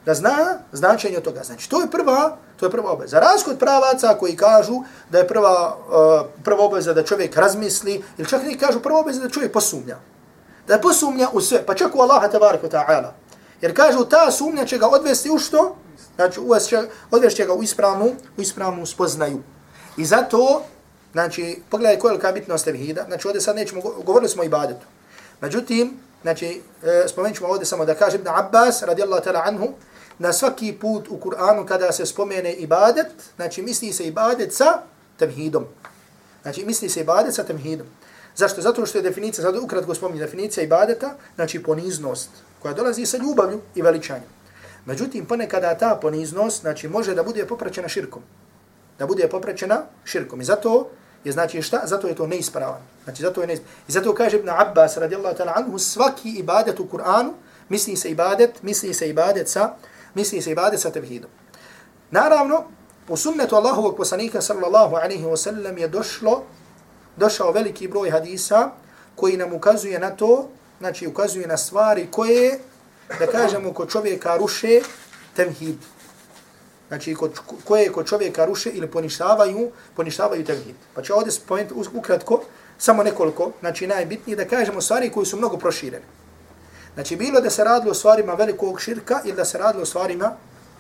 Da zna značenje toga. Znači, to je prva, to je prva obaveza. Razkod pravaca koji kažu da je prva, uh, prva obaveza da čovjek razmisli, ili čak neki kažu prva obaveza da čovjek posumnja. Da posumnja u sve, pa čak u Allaha tabaraka ta'ala. Jer kažu ta sumnja će ga odvesti u što? Znači, odvesti će ga u ispravnu, u ispravnu spoznaju. I zato Znači, pogledaj koja je bitnost tevhida. Znači, ovdje sad nećemo, govorili smo o ibadetu. Međutim, znači, e, spomenut ćemo ovdje samo da kaže Ibn Abbas, radijallahu ta'ala anhu, na svaki put u Kur'anu kada se spomene ibadet, znači misli se ibadet sa tevhidom. Znači, misli se ibadet sa tevhidom. Zašto? Zato što je definicija, sad ukratko spominje definicija ibadeta, znači poniznost, koja dolazi sa ljubavlju i veličanjem. Međutim, ponekada ta poniznost, znači, može da bude popraćena širkom. Da bude popraćena širkom. I zato je znači šta? Zato je to neispravan. Znači zato je neispravan. I zato kaže Ibn Abbas radijallahu ta'ala anhu svaki ibadet u Kur'anu misli se ibadet, misli se ibadet sa, misli se ibadet sa tevhidom. Naravno, u sunnetu Allahovog poslanika sallallahu alaihi wa sallam je došlo, došao veliki broj hadisa koji nam ukazuje na to, znači ukazuje na stvari koje, da kažemo, kod čovjeka ruše temhid. Znači, kod, koje kod čovjeka ruše ili poništavaju, poništavaju temhid. Pa ću ovdje spomenuti ukratko, samo nekoliko, znači najbitnije, da kažemo stvari koji su mnogo proširene. Znači, bilo da se radilo o stvarima velikog širka ili da se radilo o stvarima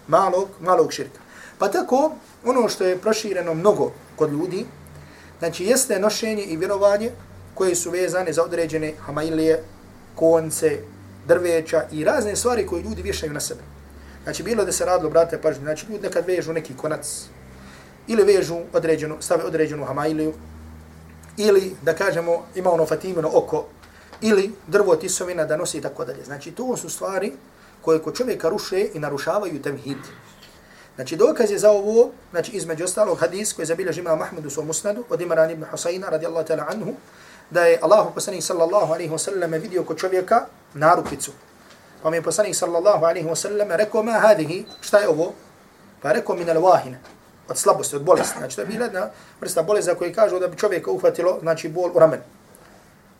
malog, malog širka. Pa tako, ono što je prošireno mnogo kod ljudi, znači jeste nošenje i vjerovanje koje su vezane za određene hamailije, konce, drveća i razne stvari koje ljudi vješaju na sebe. Znači, bilo da se radilo, brate, pažnje, znači ljudi nekad vežu neki konac ili vežu određenu, stave određenu hamailiju ili, da kažemo, ima ono fatimino oko ili drvo tisovina da nosi i tako dalje. Znači, to su stvari koje kod čovjeka ruše i narušavaju temhid. Znači, dokaz je za ovo, znači, između ostalog hadis koji zabilježi imam Mahmudu svom musnadu od Imran ibn Husayna radijallahu ta'ala anhu, da je Allahu poslanik sallallahu alaihi wa sallam vidio kod čovjeka narupicu. Pa mi je poslanik sallallahu alaihi wa sallam rekao, ma hadihi, šta je ovo? Pa rekao min al wahina, od slabosti, od bolesti. Znači, to je bila jedna vrsta bolest za koju kažu da bi čovjeka uhvatilo, znači, bol u ramenu.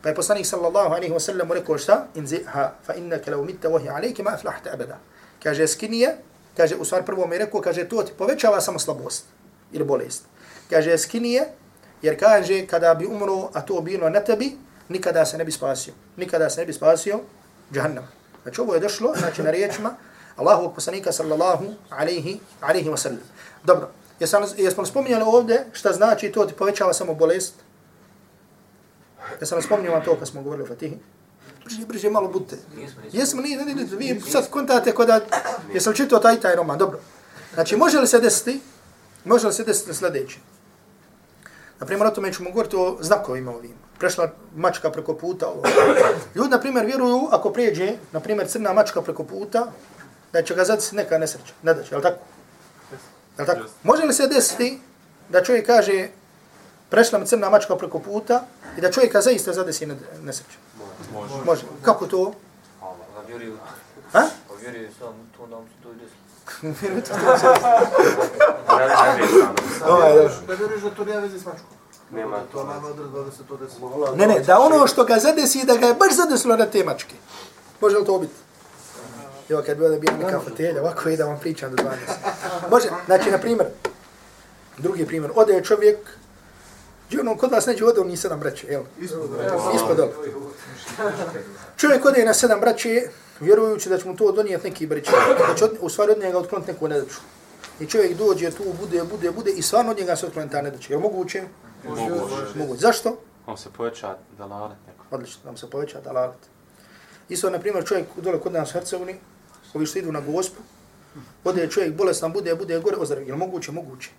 Pa je poslanik sallallahu alaihi wa sallam rekao šta? Inziha, fa innaka law mitta wahi alayka ma aflahta abada. Kaže skinije, kaže u stvari prvo mi rekao, kaže to ti povećava samo slabost ili bolest. Kaže skinije, jer kaže kada bi umro, a to bilo na tebi, nikada se ne bi spasio. Nikada se ne bi spasio džahannam. Znači ovo je došlo, znači na riječima Allahovog poslanika sallallahu alaihi, alaihi wa sallam. Dobro, jesmo, jesmo spominjali ovdje šta znači to ti povećava samo bolest? Ja sam spomnio to kad smo govorili o Fatihi. Brže, brže, malo budite. Jesmo, nije, nije, nije, vi sad kontate kod da... Jesam čitao taj taj roman, dobro. Znači, može li se desiti, može li se desiti sljedeći? Naprimjer, o tome ćemo govoriti o znakovima ovim. Prešla mačka preko puta. Ovo. Ljudi, na primjer, vjeruju, ako prijeđe, na primjer, crna mačka preko puta, da će ga zadesiti neka nesreća. Ne da će, je li tako? Je li tako? Može li se desiti da čovjek kaže, prešla mi crna mačka preko puta i da čovjeka zaista zadesi nesreća. Može. Može. Kako to? Pa vjeruju. Ha? Vjeruju sam to da mu se to ide. Vjeruju to da se Da vjeruješ da to nema veze s mačkom. Nema To nama odredba da se to desi. Ne, ne, da ono što ga zadesi, da ga je baš zadesilo na te mačke. Može li to biti? Evo, kad bi da bio neka fotelja, ovako je da vam pričam do 12. Može, znači, na primjer, drugi primjer, ode čovjek, Gdje ono, kod vas neđe ode, on nije sedam braće, jel? Ispod dole. Čovjek ode na sedam braće, vjerujući da će mu to donijeti neki braće, da će od, u stvari od njega otkloniti neku nedaču. I čovjek dođe tu, bude, bude, bude i stvarno od njega se otkloniti ta nedača. Je moguće? Moguće. Zašto? On se poveća dalalet neko. Odlično, da se poveća dalalet. Isto, na primjer, čovjek dole kod nas u Hercegovini, ovi što idu na gospu, ode čovjek bolestan, bude, bude gore, ozdravi. Je moguće? Moguće.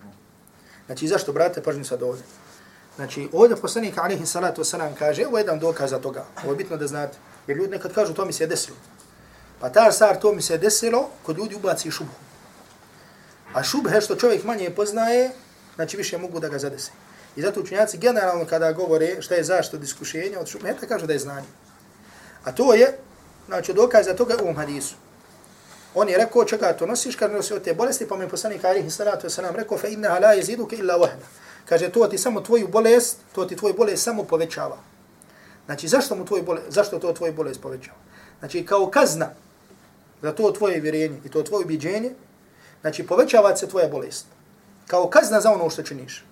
Znači, zašto, brate, pažnji sad ovdje. Znači, ovdje poslanik alaihi salatu wasalam kaže, ovo je jedan dokaz za toga. Ovo je bitno da znate. Jer ljudi nekad kažu, to mi se desilo. Pa ta stvar, to mi se desilo, kod ljudi ubaci šubhu. A šubhe što čovjek manje poznaje, znači više mogu da ga zadese. I zato učenjaci generalno kada govore šta je zašto diskušenja od šubhe, kažu da je znanje. A to je, znači, dokaz za toga u ovom hadisu. On je rekao, čega to nosiš, kad nosi od te bolesti, pa mi poslanik alaihi salatu wasalam rekao, fe inna la jeziduke illa wahda. Kaže, to ti samo tvoju bolest, to ti tvoj bolest samo povećava. Znači, zašto mu tvoj bolest, zašto to tvoj bolest povećava? Znači, kao kazna za to tvoje vjerenje i to tvoje ubiđenje, znači, povećava se tvoja bolest. Kao kazna za ono što činiš.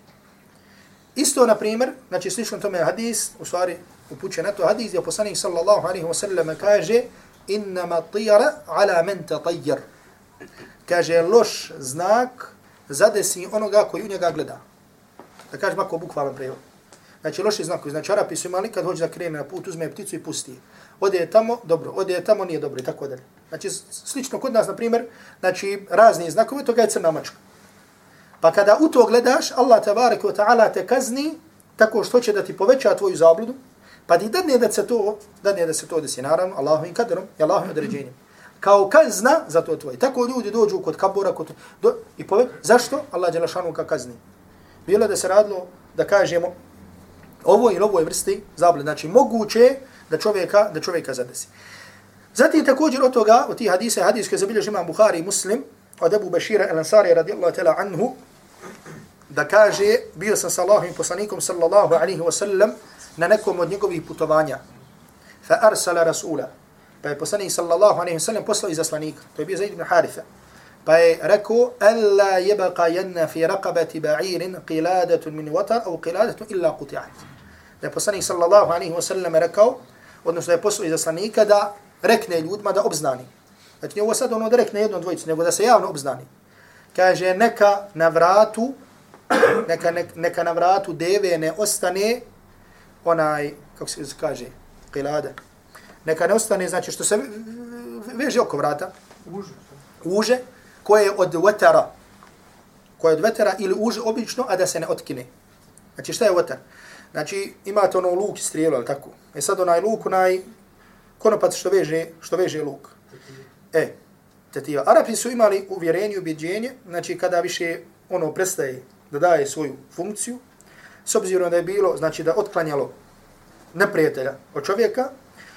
Isto, na primjer, znači, slično tome hadis, u stvari, upuće na to hadis, je poslanik sallallahu alaihi wa sallam kaže, innama tijara ala men tatajjar. Kaže, loš znak zadesi onoga koji u njega gleda da kažem ako bukvalan prevod. Znači loši znakovi, znači Arapi su imali kad hoće da krene na put, uzme pticu i pusti je. Ode je tamo, dobro, ode je tamo, nije dobro i tako dalje. Znači slično kod nas, na primjer, znači razni znakovi, toga je crna mačka. Pa kada u to gledaš, Allah tabarak wa ta'ala te kazni tako što će da ti poveća tvoju zabludu, pa ti dadne da se to, dadne da se to desi, naravno, Allahovim kaderom i Allahovim određenjem. Kao kazna za to tvoje. Tako ljudi dođu kod kabura, kod, do, i pove, zašto? Allah je lašanu ka kazni bilo da se radilo da kažemo ovo ili ovoj vrsti zablude. Znači moguće da čovjeka da čovjeka zadesi. Zatim također od toga, od tih hadisa, hadis koji zabilježi imam Bukhari i Muslim, od Abu Bashira al-Ansari radijallahu ta'ala anhu, da kaže, bio sam sa Allahovim poslanikom sallallahu alaihi wa sallam na nekom od njegovih putovanja. Fa arsala rasula. Pa je poslanik sallallahu alaihi wa sallam poslao izaslanika. To je bio Zaid ibn Haritha. Pa je rekao, Alla jebaka jedna fi raqabati ba'irin qiladatun min watar au qiladatun illa quti'at. Da je poslanik sallallahu alaihi wa sallam rekao, odnosno da je poslao izaslanika da rekne ljudima da obznani. Znači, ovo sad ono da rekne jednom dvojicu, nego da se javno obznani. Kaže, neka na vratu, neka, neka, neka na vratu deve ne ostane onaj, kako se kaže, qilada. Neka ne ostane, znači, što se veže oko vrata. Uže. Uže, koje je od vetera. Koje je od vetera ili uže obično, a da se ne otkine. Znači, šta je vetar? Znači, imate ono luk i strijelo, ali tako? E sad onaj luk, onaj konopac što veže, što veže luk. E, tetiva. Arapi su imali uvjerenje ubjeđenje, znači kada više ono prestaje da daje svoju funkciju, s obzirom da je bilo, znači da otklanjalo neprijatelja od čovjeka,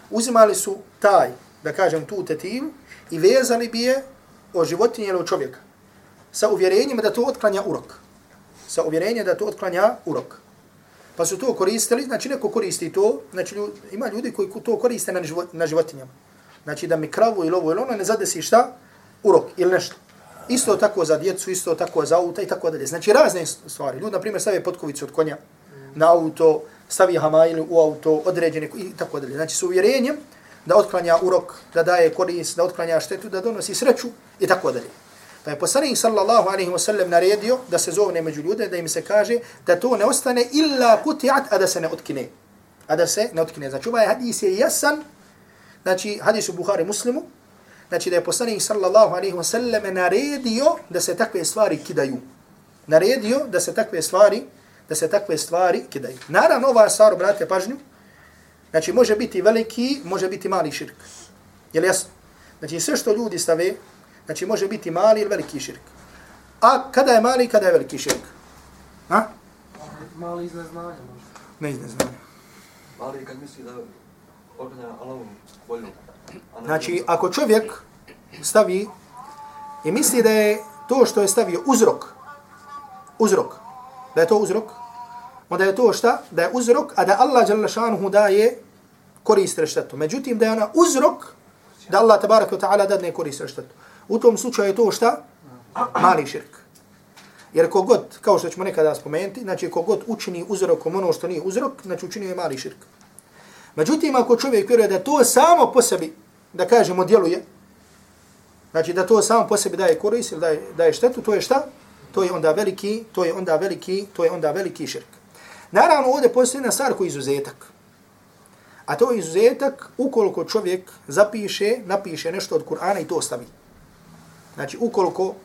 uzimali su taj, da kažem, tu tetivu i vezali bi je o životinje ili o čovjeka. Sa uvjerenjem da to otklanja urok. Sa uvjerenjem da to otklanja urok. Pa su to koristili, znači neko koristi to, znači ima ljudi koji to koriste na, život, na životinjama. Znači da mi kravu ili ovo ili ono ne zadesi šta? Urok ili nešto. Isto tako za djecu, isto tako za auta i tako dalje. Znači razne stvari. Ljudi, na primjer, stave potkovicu od konja na auto, stavi hamajlu u auto, određene i tako dalje. Znači s uvjerenjem da otklanja urok, da daje korist, da otklanja štetu, da donosi sreću i tako dalje. Pa je poslanik sallallahu alaihi wa sallam naredio da se zovne među ljude, da im se kaže da to ne ostane illa kutiat, a da se ne otkine. A da se ne otkine. Znači ovaj hadis je jasan, znači hadis u Buhari muslimu, znači da je poslanik sallallahu alaihi wa sallam naredio da se takve stvari kidaju. Naredio da se takve stvari da se takve stvari kidaju. Naravno, ova stvar, brate, pažnju, znači može biti veliki, može biti mali širk. Je li jasno? Znači sve što ljudi stave, znači može biti mali ili veliki širk. A kada je mali, kada je veliki širk? A? Mali iz neznanja možda. Ne iz neznanja. Mali kad misli da ognja Allahom volju. Znači, ako čovjek stavi i misli da je to što je stavio uzrok, uzrok, da je to uzrok, onda je to šta? Da je uzrok, a da Allah Đalešanuhu daje korist reštetu. Međutim, da je ona uzrok da Allah tabaraka wa ta'ala dadne korist reštetu. U tom slučaju je to šta? Mali širk. Jer kogod, kao što ćemo nekada spomenuti, znači kogod učini uzrokom ono što nije uzrok, znači učinio je mali širk. Međutim, ako čovjek vjeruje da to samo po sebi, da kažemo, djeluje, znači da to samo po sebi daje korist ili daje, daje štetu, to je šta? To je onda veliki, to je onda veliki, to je onda veliki širk. Naravno, ovdje postoji jedna stvar koji je izuzetak. A to je izuzetak ukoliko čovjek zapiše, napiše nešto od Kur'ana i to stavi. Znači, ukoliko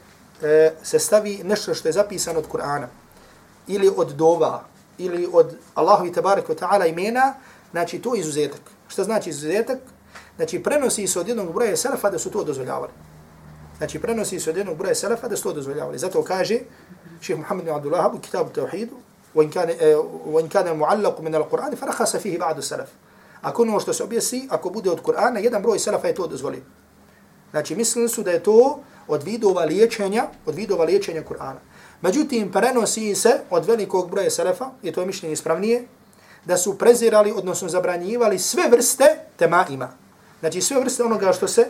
e, se stavi nešto što je zapisano od Kur'ana, ili od dova, ili od Allahovi tabarak wa ta'ala imena, znači to je izuzetak. Šta znači izuzetak? Znači, prenosi se od jednog broja selefa da su to dozvoljavali. Znači, prenosi se od jednog broja selefa da su to dozvoljavali. Zato kaže ših Muhammed ibn Abdullah u kitabu Tauhidu, وإن كان وإن كان معلق من القرآن فرخص فيه بعض السلف. Ako ono što se objesi, ako bude od Kur'ana, jedan broj selefa je to dozvolio. Znači, mislili su da je to od vidova liječenja, od vidova liječenja Kur'ana. Međutim, prenosi se od velikog broja selefa, i to je mišljenje ispravnije, da su prezirali, odnosno zabranjivali sve vrste tema ima. Znači, sve vrste onoga što se,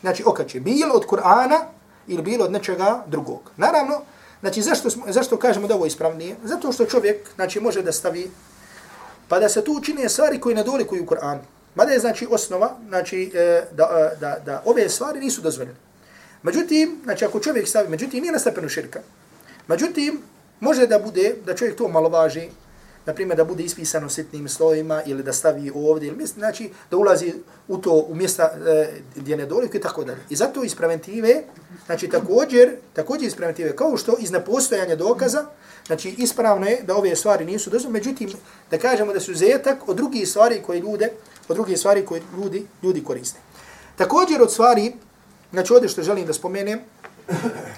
znači, okače. Bilo od Kur'ana ili bilo od nečega drugog. Naravno, znači, zašto, zašto kažemo da ovo je ispravnije? Zato što čovjek, znači, može da stavi pa da se tu učine stvari koje ne dolikuju u Kur'anu. Mada je znači osnova znači, e, da, e, da, da ove stvari nisu dozvoljene. Međutim, znači ako čovjek stavi, međutim nije na stepenu širka. Međutim, može da bude, da čovjek to malo važi, na primjer da bude ispisano sitnim slovima ili da stavi ovdje, ili mjesto, znači da ulazi u to u mjesta e, gdje ne doliku i tako dalje. I zato iz preventive, znači također, također iz preventive, kao što iz nepostojanja dokaza, Znači, ispravno je da ove stvari nisu dozvoljene, međutim, da kažemo da su zetak od drugih stvari koje ljude, od drugih stvari koje ljudi, ljudi koriste. Također od stvari, znači ovdje što želim da spomenem,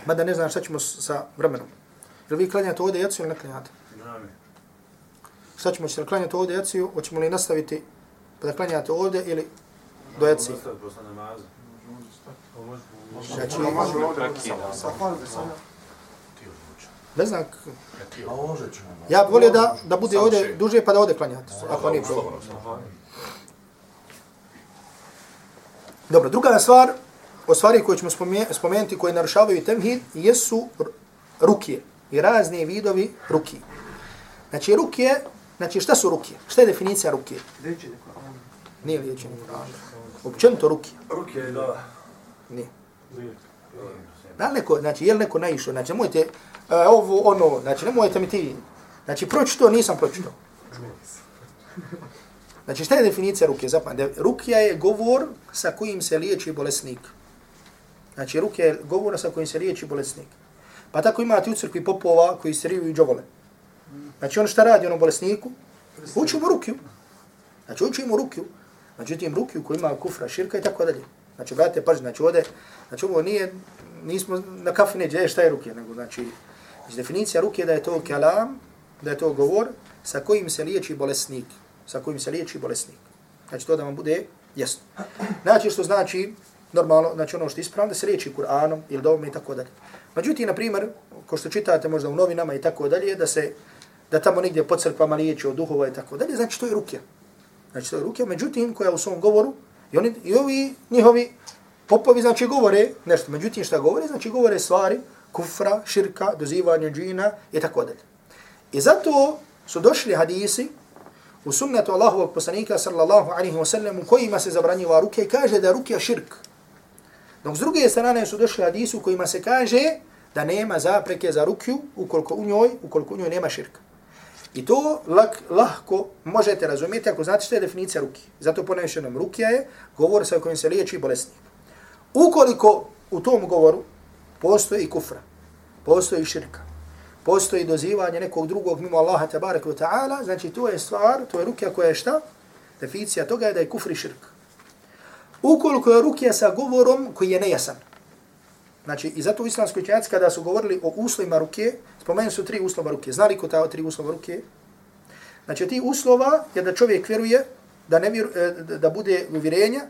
mada ne znam šta ćemo sa vremenom. Jel vi klanjate ovdje jacu ili ne klanjate? Šta ćemo se klanjati ovdje jaciju, hoćemo li nastaviti da klanjate ovdje ili do jacije? Znači, može ćemo. Ja bih volio da, da bude ovdje duže pa da ovdje klanjate, ako nije problem. Dobro, druga stvar, o stvari koje ćemo spomenuti koje narušavaju temhid, jesu rukije i razni vidovi rukije. Znači, rukije, znači šta su rukije? Šta je definicija rukije? Liječenje Kur'ana. Nije liječenje Kur'ana. Općenito rukije. Ruke je da... Nije. Da li neko, znači, je li neko naišao? Znači, nemojte, uh, ovo, ono, znači, nemojte mi ti, znači, pročito, nisam pročito. Znači, šta je definicija ruke? Zapamte, rukija je govor sa kojim se liječi bolesnik. Znači, ruke je govor sa kojim se liječi bolesnik. Pa tako imate u crkvi popova koji se riju i džovole. Znači, on šta radi onom bolesniku? Uči mu rukiju. Znači, uči mu rukiju. Međutim, rukiju koji ima kufra, širka i tako dalje. Znači, brate, pažnje, znači, ovdje, znači, ovo nije, nismo na kafi neđe, e, šta je ruke, nego, znači, znači, definicija rukije da je to kalam, da je to govor sa kojim se liječi bolesnik, sa kojim se liječi bolesnik. Znači, to da vam bude jasno. Znači, što znači, normalno, znači, ono što je ispravno, da se liječi Kur'anom ili dovom i tako dalje. Međutim, na primjer, ko što čitate možda u novinama i tako dalje, da se, da tamo negdje po crkvama liječi od duhova i tako dalje, znači, to je ruke. Znači, to je ruke, međutim, koja u svom govoru, i, oni, i ovi njihovi popovi, znači, govore nešto. Međutim, šta govore? Znači, govore stvari, kufra, širka, dozivanje džina i tako dalje. I zato su došli hadisi u sunnetu Allahovog poslanika sallallahu alaihi wa sallam u kojima se zabranjiva ruke i kaže da je širk. Dok s druge strane su došli hadisi u kojima se kaže da nema zapreke za rukju ukoliko u njoj, ukoliko u njoj nema širka. I to lak, lahko možete razumjeti ako znate što je definicija ruki. Zato ponavljam još rukija je govor sa kojim se liječi bolesnik. Ukoliko u tom govoru postoji kufra, postoji širka, postoji dozivanje nekog drugog mimo Allaha tabaraka wa ta'ala, znači to je stvar, to je rukija koja je šta? Definicija toga je da je kufri širk. Ukoliko je rukija sa govorom koji je nejasan, Znači, i zato islamski učenjaci kada su govorili o uslovima ruke, spomenuli su tri uslova ruke. Znali ko ta tri uslova ruke? Znači, ti uslova je da čovjek vjeruje, da, ne vjeru, e, da bude uvjerenja,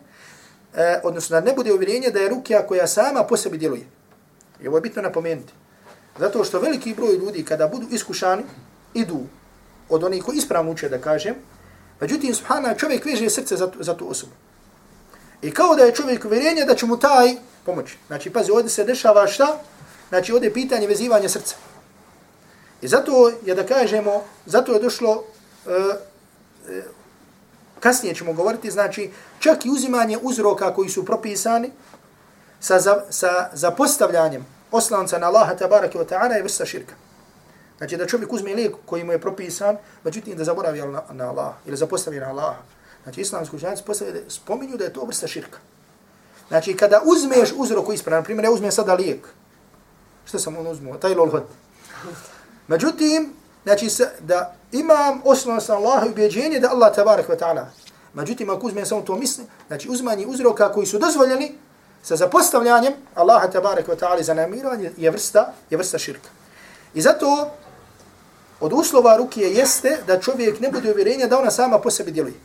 eh, odnosno da ne bude uvjerenje da je ruke koja sama po sebi djeluje. I ovo je bitno napomenuti. Zato što veliki broj ljudi kada budu iskušani, idu od onih koji ispravno uče da kažem, međutim, subhana, čovjek veže srce za, tu- za tu osobu. I kao da je čovjek uvjerenje da će mu taj pomoći. Znači, pazi, ovdje se dešava šta? Znači, ovdje je pitanje vezivanja srca. I zato je da kažemo, zato je došlo, e, e, kasnije ćemo govoriti, znači, čak i uzimanje uzroka koji su propisani sa, za, sa zapostavljanjem oslanca na Allaha tabaraka wa ta'ala je vrsta širka. Znači, da čovjek uzme lijek koji mu je propisan, međutim da zaboravi na, na Allah ili zapostavi na Allaha. Znači, islamski učenjaci spominju da je to vrsta širka. Znači, kada uzmeš uzrok koji ispravlja, na primjer, ja uzmem sada lijek. Što sam on uzmuo? Taj lolhot. Međutim, znači, da imam osnovan sa Allaha i ubjeđenje da Allah tabarak wa ta'ala. Međutim, ako uzmem samo to misli, znači uzmanje uzroka koji su dozvoljeni sa zapostavljanjem Allaha tabarak wa ta'ala za namiranje je vrsta, je vrsta širka. I zato od uslova rukije jeste da čovjek ne bude uvjerenja da ona sama po sebi djeluje.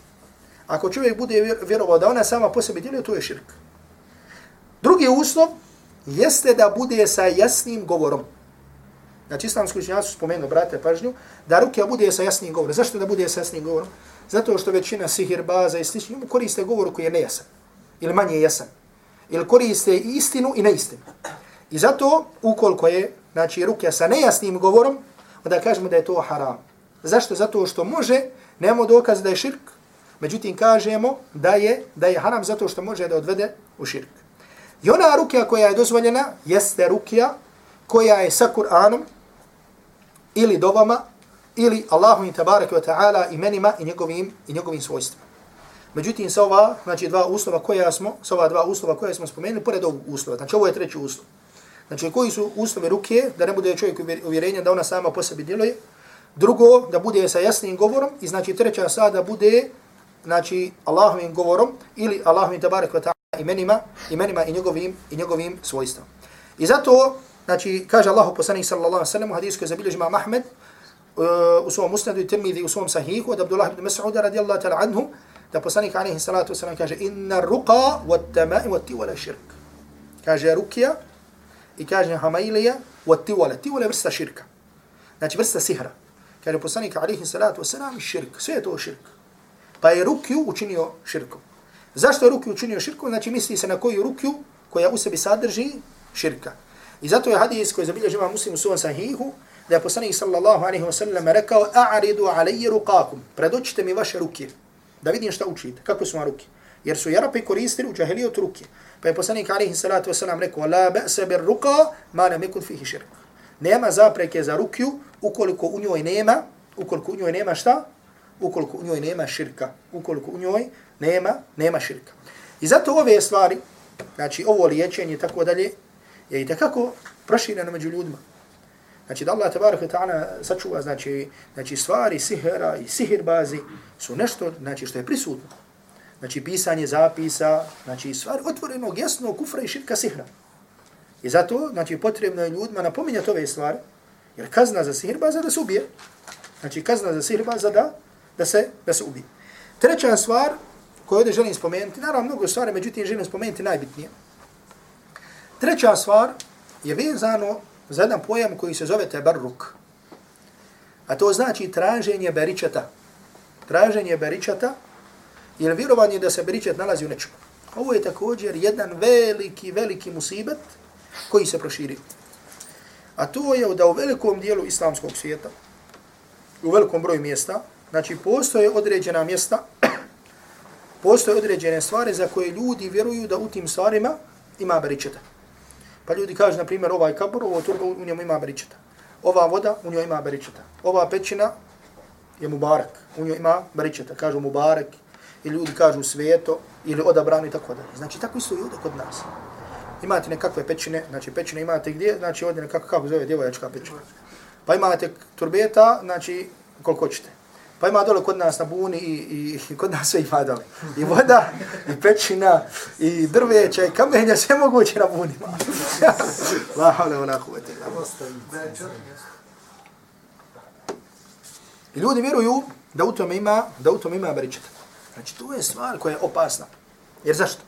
Ako čovjek bude vjerovao da ona sama po sebi djeluje, to je širk. Drugi uslov jeste da bude sa jasnim govorom. Znači, islamski učenjaci su spomenuli, brate, pažnju, da rukija bude sa jasnim govorom. Zašto da bude sa jasnim govorom? Zato što većina sihirbaza i sličnih koriste govor koji je nejasan. Ili manje jasan. Ili koriste i istinu i neistinu. I zato, ukoliko je, znači, rukija sa nejasnim govorom, onda kažemo da je to haram. Zašto? Zato što može, nemamo dokaz da je širk, međutim kažemo da je, da je haram zato što može da odvede u širk. I ona rukija koja je dozvoljena jeste rukija koja je sa Kur'anom ili dovama ili Allahom i tabaraka wa ta'ala imenima i njegovim, i njegovim svojstvima. Međutim, sa ova, znači dva uslova koja smo, sa ova dva uslova koja smo spomenuli, pored ovog uslova, znači ovo je treći uslov. Znači, koji su uslovi ruke, da ne bude čovjek uvjerenja da ona sama po sebi djeluje. Drugo, da bude sa jasnim govorom. I znači, treća sad da bude, znači, Allahovim govorom ili Allahovim tabarak wa ta'ala imenima, imenima i njegovim, i njegovim svojstvom. I zato, znači, kaže Allahu poslanik sallallahu alaihi sallam u hadisu koji zabilježi imam Ahmed, uh, u svom musnadu i tirmidhi u svom sahihu od Abdullah ibn Mas'uda radijallahu ta'ala anhu, da poslanik alaihi salatu wasalam kaže, inna ruqa wa tamai wa tiwala širk. Kaže, rukija, i kaže Hamailija, wa tiwala, je vrsta širka. znači vrsta sihra. Kaže poslanik alihi salatu wasalam, širk, sve je to širk. Pa je rukju učinio širkom. Zašto je rukju učinio širkom? Znači misli se na koju rukju koja u sebi sadrži širka. I zato je hadis koji zabilježi ima muslim u suvan sahihu, da je poslanik sallallahu alaihi wa sallam rekao, a'ridu alaihi rukakum, predočite mi vaše ruke, da vidim šta učite, kako su vam ruke. Jer su jarape koristili u džahilijotu ruke. Pa je poslanik alaihi salatu wa sallam rekao, la ba'sa bir ruka, ma nam yakun fihi širk. Nema zapreke za rukju, ukoliko u njoj nema, ukoliko u njoj nema šta? Ukoliko u njoj nema širka. Ukoliko u njoj nema, nema širka. I zato ove stvari, znači ovo liječenje i tako dalje, je i takako prošireno među ljudima. Znači da Allah tabarak wa ta'ala sačuva, znači, znači stvari sihera i sihirbazi su nešto znači, što je prisutno. Znači pisanje zapisa, znači stvari otvorenog jasnog kufra i širka sihra. I zato, znači, potrebno je ljudima napominjati ove stvari, jer kazna za sihirbaza da se ubije. Znači, kazna za sihirbaza da, da, se, da se ubije. Treća stvar koju ovdje želim spomenuti, naravno mnogo stvari, međutim želim spomenuti najbitnije. Treća stvar je vezano za jedan pojam koji se zove tebarruk. A to znači traženje beričata. Traženje beričata ili vjerovanje da se beričat nalazi u nečemu. Ovo je također jedan veliki, veliki musibet koji se proširio. A to je da u velikom dijelu islamskog svijeta, u velikom broju mjesta, znači postoje određena mjesta, postoje određene stvari za koje ljudi vjeruju da u tim stvarima ima beričeta. Pa ljudi kažu, na primjer, ovaj kabur, ovo turbo, u njemu ima beričeta. Ova voda, u njoj ima beričeta. Ova pećina je mubarak, u njoj ima beričeta. Kažu mubarak, i ljudi kažu sveto, ili odabrano i tako dalje. Znači, tako isto i ovdje kod nas. Imate nekakve pećine, znači pećine imate gdje, znači ovdje nekako, kako zove djevojačka pećina. Pa imate turbeta, znači koliko ćete. Pa ima dole kod nas na buni i, i, i kod nas sve ima dole. I voda, i pećina, i drveća, i kamenja, sve moguće na bunima. La havle wa la huvete. I ljudi vjeruju da u tome ima, da u tome ima beričeta. Znači, to je stvar koja je opasna. Jer zašto?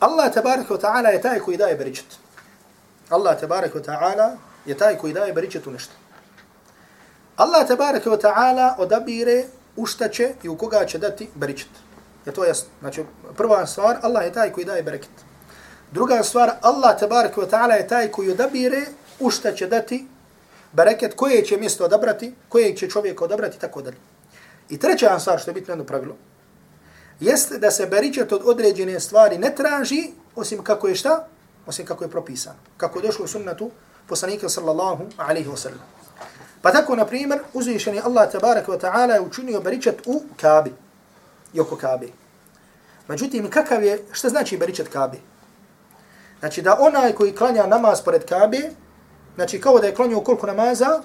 Allah tabaraka wa ta'ala je taj koji daje beričet. Allah tabaraka wa ta'ala je taj koji daje beričet u nešto. Allah tabaraka wa ta'ala odabire u šta će i u koga će dati beričet. Je to jasno? Znači, prva stvar, Allah je taj koji daje bereket. Druga stvar, Allah tabaraka wa ta'ala je taj koji odabire u šta će dati bereket, koje će mjesto odabrati, koje će čovjek odabrati, tako dalje. I treća stvar, što je bitno jedno pravilo, jeste da se beričet od određene stvari ne traži, osim kako je šta? Osim kako je propisano. Kako je došlo u sunnatu poslanika sallallahu alaihi wa sallam. Pa tako, na primjer, uzvišeni Allah tabaraka wa ta'ala je učinio beričet u Kabi. I oko Kabi. Međutim, kakav je, šta znači beričet Kabi? Znači da onaj koji klanja namaz pored Kabe, znači kao da je klanio koliko namaza?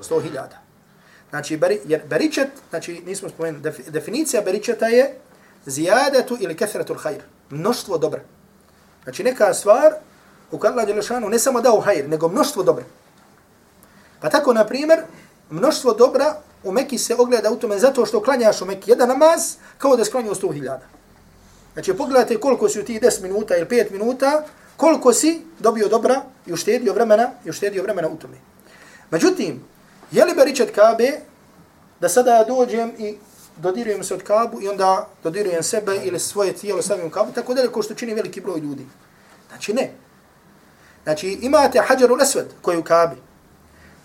100.000. Znači, beri, jer beričet, znači nismo spomenuli, definicija beričeta je zijadetu ili kefratul hajr. Mnoštvo dobra. Znači neka stvar u kojoj Allah Đelešanu ne samo dao hajr, nego mnoštvo dobra. Pa tako, na primjer, mnoštvo dobra u Mekiji se ogleda u tome zato što klanjaš u Mekiji jedan namaz kao da sklanjao sto hiljada. Znači pogledajte koliko si u tih 10 minuta ili 5 minuta, koliko si dobio dobra i uštedio vremena i uštedio vremena u tome. Međutim, je li beričet Kabe da sada ja dođem i dodirujem se od kabu i onda dodirujem sebe ili svoje tijelo stavim u kabu, tako dalje kao što čini veliki broj ljudi. Znači ne. Znači imate hađaru lesved koji je u kabi.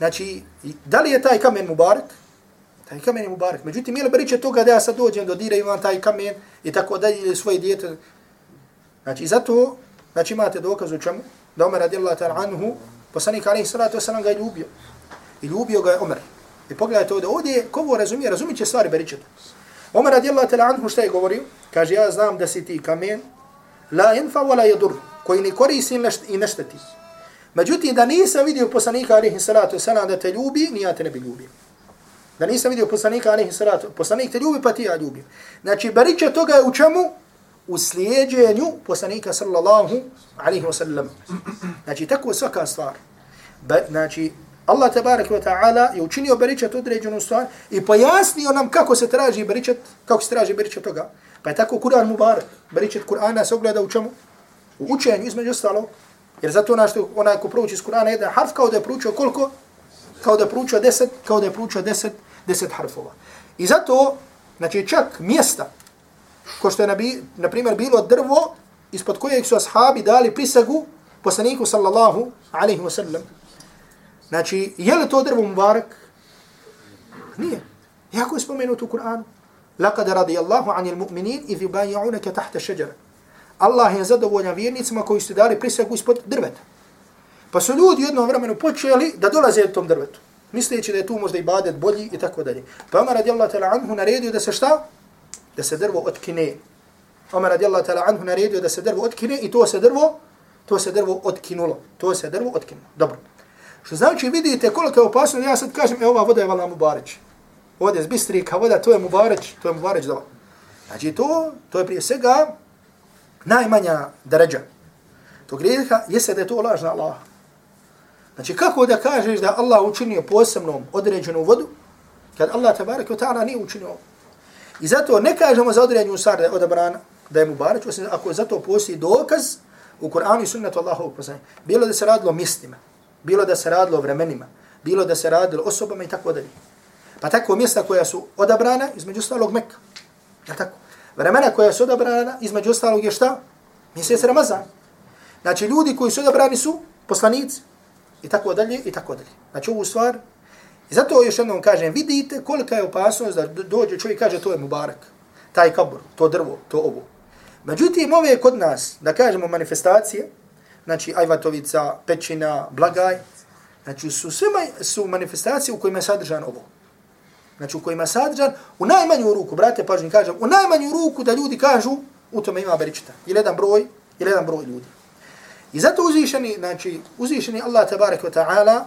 Znači, da li je taj kamen mubarak? Taj kamen je mubarak. Međutim, je li beriče toga da ja sad dođem, dodiram vam taj kamen i tako dalje ili svoje dijete? Znači, zato, znači imate dokaz u čemu? Da Omer radijallahu ta'ala anhu, poslanik alaihi salatu wasalam ga je ljubio. I ljubio ga je Omer. I pogledajte ovdje, ovdje ko ovo razumije, razumit će stvari beričeta. Omer radijallahu ta'ala anhu šta je govorio? Kaže, ja znam da si ti kamen, la infa wa la yadur, koji ne koristi i ne šteti. Međutim, da nisam vidio poslanika alihi salatu wasalam da te ljubi, ni ja te ne bi ljubio. Da nisam vidio poslanika alihi salatu, poslanik te ljubi, pa ti ja ljubim. Znači, bariče toga je u čemu? U slijedjenju poslanika sallallahu alihi wasallam. Znači, tako svaka stvar. Ba, znači, Allah tabarak wa ta'ala je učinio beričat određenu stvar i pojasnio nam kako se traži baričat, kako se traži beričat toga. Pa je tako Kur'an mubarak. baričat Kur'ana se ogleda u čemu? U učenju između ostalog. Jer zato onaj, što, onaj ko prouči iz Kur'ana jedan harf kao da je proučio koliko? kao da je proučio 10, kao da je proučio 10, 10 harfova. I zato, znači čak mjesta, ko što je na, bi, na primjer bilo drvo, ispod kojeg su ashabi dali prisagu poslaniku sallallahu alaihi wasallam. Znači, je li to drvo mubarak? Nije. Jako je spomenuto u Kur'anu. Laqad radijallahu anil mu'minin idh yubayyi'unaka tahta shajara. Allah je zadovoljan vjernicima koji su dali prisegu ispod drveta. Pa su ljudi u jednom vremenu počeli da dolaze u tom drvetu. Misleći da je tu možda i badet bolji i tako dalje. Pa Omar radijallahu ta'ala anhu naredio da se šta? Da se drvo otkine. Omar radijallahu ta'ala anhu naredio da se drvo otkine i to se drvo, to se drvo otkinulo. To se drvo otkinulo. Dobro. Što znači vidite koliko je opasno, ja sad kažem, e ova voda je vala Mubareć. Ovdje je zbistrika voda, to je Mubareć, to je Mubareć dova. Znači to, to je prije svega najmanja deređa. To grijeha jeste da je to lažna Allah. Znači kako da kažeš da Allah učinio posebnom određenu vodu, kad Allah tabarak wa ta'ala nije učinio. I zato ne kažemo za određenu stvar da je odabrana, da je Mubareć, osim ako zato postoji dokaz u Kur'anu i sunnetu Allahovog poslanika. Bilo da se radilo mjestima, bilo da se radilo vremenima, bilo da se radilo osobama i tako dalje. Pa tako mjesta koja su odabrana, između stalog Mekka. Ja tako? Vremena koja su odabrana, između ostalog je šta? Mjesec Ramazan. Znači ljudi koji su odabrani su poslanici. I tako dalje, i tako dalje. Znači ovu stvar. I zato još jednom kažem, vidite kolika je opasnost da dođe čovjek kaže to je Mubarak. Taj kabur, to drvo, to ovo. Međutim, ove kod nas, da kažemo manifestacije, znači Ajvatovica, Pećina, Blagaj, znači su sve su manifestacije u kojima je sadržan ovo. Znači u kojima je sadržan, u najmanju ruku, brate, pažnji kažem, u najmanju ruku da ljudi kažu, u tome ima beričita. Ili jedan broj, ili jedan broj ljudi. I zato uzvišeni, znači, uzvišeni Allah tabarek wa ta'ala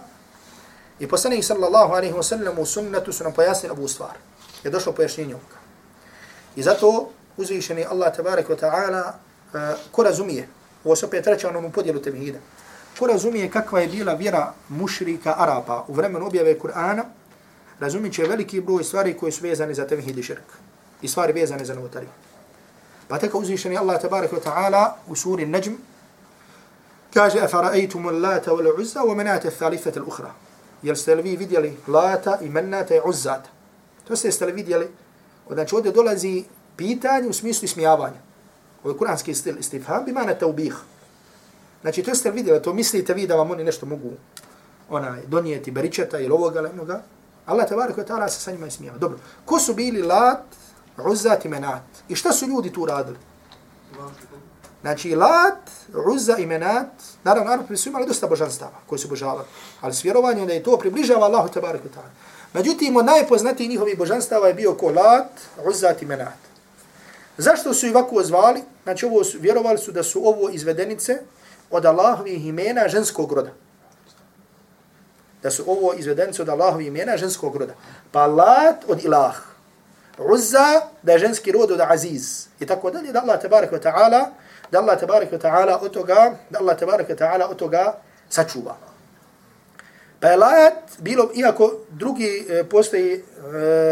i poslanih sallallahu alaihi wa sallam u sunnetu su nam pojasnili ovu stvar. Je došlo pojašnjenje ovoga. I zato uzvišeni Allah tabarek wa ta'ala uh, ko razumije, ovo se opet reče onom podijelu tevhida, ko razumije kakva je bila vjera mušrika Arapa u vremenu objave Kur'ana, razumit će veliki broj stvari koje su vezane za tevhid i širk. I stvari vezane za novotari. Pa tako uzvišeni Allah tabarak wa ta'ala u suri Najm kaže أَفَرَأَيْتُمُ اللَّاتَ وَالْعُزَّ wal-uzza wa ath-thalithata al-ukhra. Jel ste li vi vidjeli lata i manata i uzzata? To ste ste li vidjeli? Znači ovdje dolazi pitanje u smislu ismijavanja. Ovo je kuranski stil istifham, bi mana taubih. Znači to ste li vidjeli, to mislite vi da vam oni nešto mogu onaj, donijeti beričeta ili ovoga ili onoga. Allah tabarik wa ta'ala se sa njima ismijava. Dobro, ko su bili lat, Uzat i menat? I šta su ljudi tu radili? Znači, Lat, Uzza i Menat, naravno, Arapi su imali dosta božanstava koji su božavali, ali s vjerovanjem da je to približava Allahu tabarik wa ta'ala. Međutim, od najpoznatijih njihovih božanstava je bio ko Lat, Uzza i Menat. Zašto su i ovako zvali? Znači, ovo su, vjerovali su da su ovo izvedenice od Allahovih imena ženskog roda. Da su ovo izvedenice od Allahovih imena ženskog roda. Pa Lat od Ilah. Uzza da je ženski rod od Aziz. I tako dalje da Allah tabarak wa ta'ala da Allah tabarak wa ta'ala od toga, da Allah tabarak wa ta'ala od toga sačuva. Pa je lajat bilo, iako drugi e, postoji e,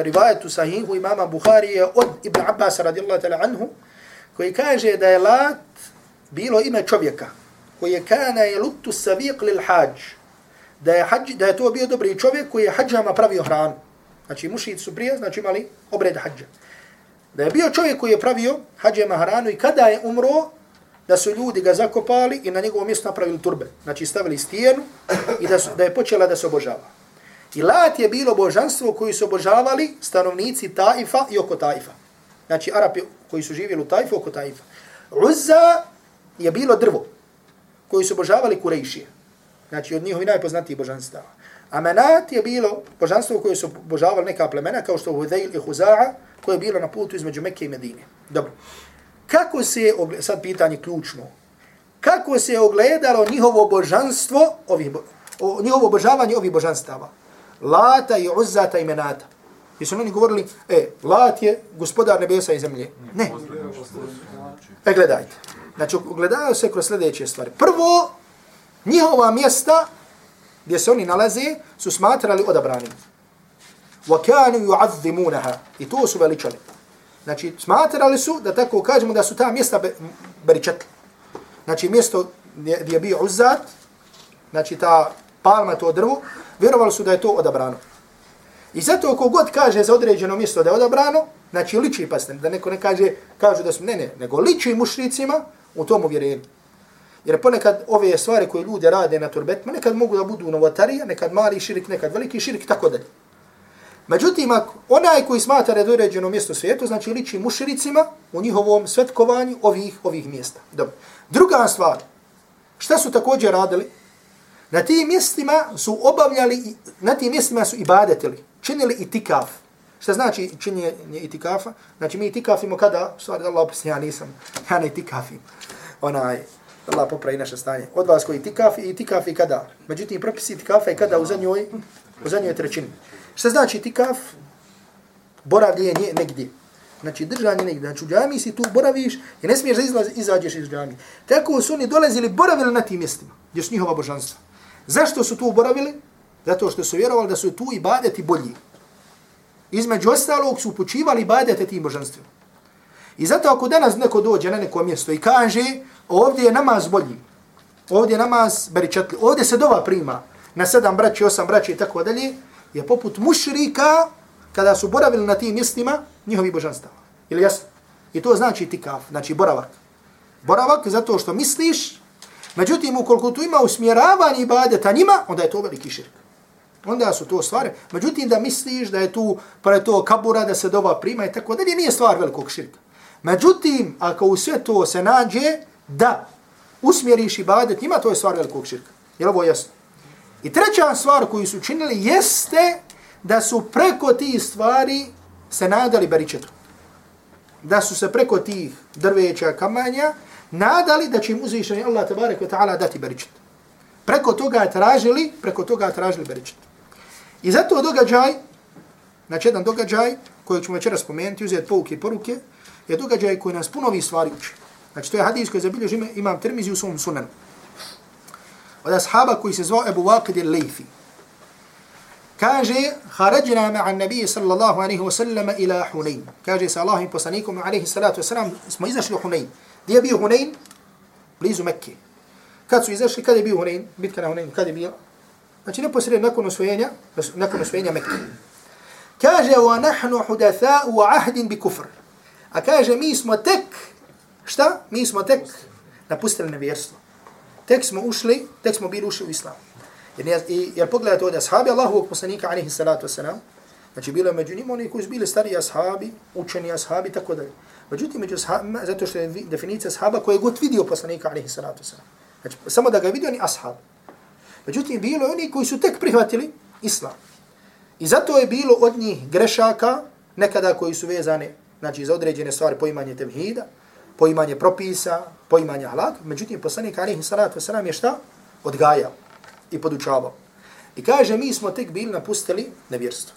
rivajet u sahihu imama Buharije od Ibn Abbas radijallahu ta'ala anhu, koji kaže da je lat bilo ime čovjeka, koji je kana je lutu sabiq lil hađ, da je, hađ, da je to bio dobri čovjek koji je hađama pravio hranu. Znači mušici su prije, znači imali obred hađa. Da je bio čovjek koji je pravio hađama hranu i kada je umro, da su ljudi ga zakopali i na njegovom mjestu napravili turbe. Znači stavili stijenu i da, su, da je počela da se obožava. I Lat je bilo božanstvo koji su obožavali stanovnici Taifa i oko Taifa. Znači Arapi koji su živjeli u Taifu oko Taifa. Uzza je bilo drvo koji su obožavali Kurejšije. Znači od njihovi najpoznatijih božanstava. A Menat je bilo božanstvo koje su obožavali neka plemena kao što Hudejl i Huza'a koje je bilo na putu između Mekke i Medine. Dobro kako se je, sad pitanje ključno, kako se je ogledalo njihovo božanstvo, ovih, o, njihovo obožavanje ovih božanstava? Lata i Uzzata i Menata. I su oni govorili, e, Lat je gospodar nebesa i zemlje. Ne. E, gledajte. Znači, gledaju se kroz sljedeće stvari. Prvo, njihova mjesta gdje se oni nalaze su smatrali odabranim. وَكَانُوا يُعَذِّمُونَهَا I to su veličali. Znači, smatrali su, da tako kažemo, da su ta mjesta be, beričetla. Znači, mjesto gdje, gdje je bio Uzzat, znači ta palma to drvo, vjerovali su da je to odabrano. I zato ako god kaže za određeno mjesto da je odabrano, znači liči, pa da neko ne kaže, kažu da su, ne, ne, nego liči mušricima u tom uvjerenju. Jer ponekad ove stvari koje ljudi rade na turbetima, nekad mogu da budu novotarija, nekad mali širik, nekad veliki širik, tako dalje. Međutim, onaj koji smatra da je doređeno mjesto svijetu, znači liči muširicima u njihovom svetkovanju ovih ovih mjesta. Dobro. Druga stvar, šta su također radili? Na tim mjestima su obavljali, na tim mjestima su ibadetili, činili itikaf. Šta znači činjenje itikafa? Znači mi itikafimo kada? Stvari da Allah opisni, ja nisam, ja ne itikafim. Onaj, Allah popravi naše stanje. Od vas koji itikafi, i kada? Međutim, propisi itikafa i kada u zadnjoj, u zadnjoj trećini. Šta znači itikaf? Boravljenje negdje. Znači držanje negdje. Znači u džami si tu boraviš i ne smiješ da izlaz, izađeš iz džami. Tako su oni dolazili, boravili na tim mjestima gdje su njihova božanstva. Zašto su tu boravili? Zato što su vjerovali da su tu ibadeti bolji. Između ostalog su upućivali ibadete tim božanstvima. I zato ako danas neko dođe na neko mjesto i kaže ovdje je namaz bolji, ovdje je namaz beričatli, ovdje se dova prima na sedam braći, osam braći i tako dalje, je poput mušrika kada su boravili na tim mjestima njihovi božanstava. Ili jasno? I to znači tikaf, znači boravak. Boravak zato što misliš, međutim ukoliko tu ima usmjeravanje ibadeta njima, onda je to veliki širk. Onda su to stvari. Međutim da misliš da je tu pa je to kabura da se dova prima i tako dalje, nije stvar velikog širka. Međutim, ako u sve to se nađe da usmjeriš ibadet njima, to je stvar velikog širka. Je ovo jasno? I treća stvar koju su činili jeste da su preko tih stvari se nadali beričetu. Da su se preko tih drveća kamanja nadali da će im uzvišeni Allah tabarek ve ta'ala dati beričet. Preko toga tražili, preko toga tražili beričet. I zato događaj, znači jedan događaj koji ćemo večera spomenuti, uzeti pouke i poruke, je događaj koji nas puno ovih stvari uči. Znači to je hadis koji zabilježi imam termizi u svom sunanu od ashaba koji se zvao Ebu Waqid al-Layfi. Kaže, harađena ma'a nabije sallallahu alaihi wa sallam ila Hunayn. Kaže sa Allahim poslanikom alaihi salatu wa sallam, smo izašli u Hunayn. Gdje je bio Hunayn? Blizu Mekke. Kad su izašli, kada je bio Hunayn? Bitka na Hunayn, kada je bio? Znači neposredno nakon osvojenja, nakon osvojenja Mekke. Kaže, wa nahnu hudatha'u wa ahdin bi kufr. A kaže, mi smo tek, šta? Mi smo tek napustili nevjerstvo tek smo ušli, tek smo bili ušli u islam. Jer, jer, jer pogledajte ovdje, ashabi Allahovog poslanika, alaihi salatu wasalam, znači bilo je među njima oni koji su bili stari ashabi, učeni ashabi, tako dalje. Međutim, među ashabima, zato što je definicija ashaba koji je god vidio poslanika, alaihi salatu wasalam. Znači, samo da ga je vidio, je ashab. Međutim, bilo je oni koji su tek prihvatili islam. I zato je bilo od njih grešaka, nekada koji su vezane, znači, za određene stvari poimanje tevhida, poimanje propisa, poimanje halak, međutim poslanik alaihi salatu wasalam je šta? Odgajao i podučavao. I kaže, mi smo tek bili napustili nevjerstvo.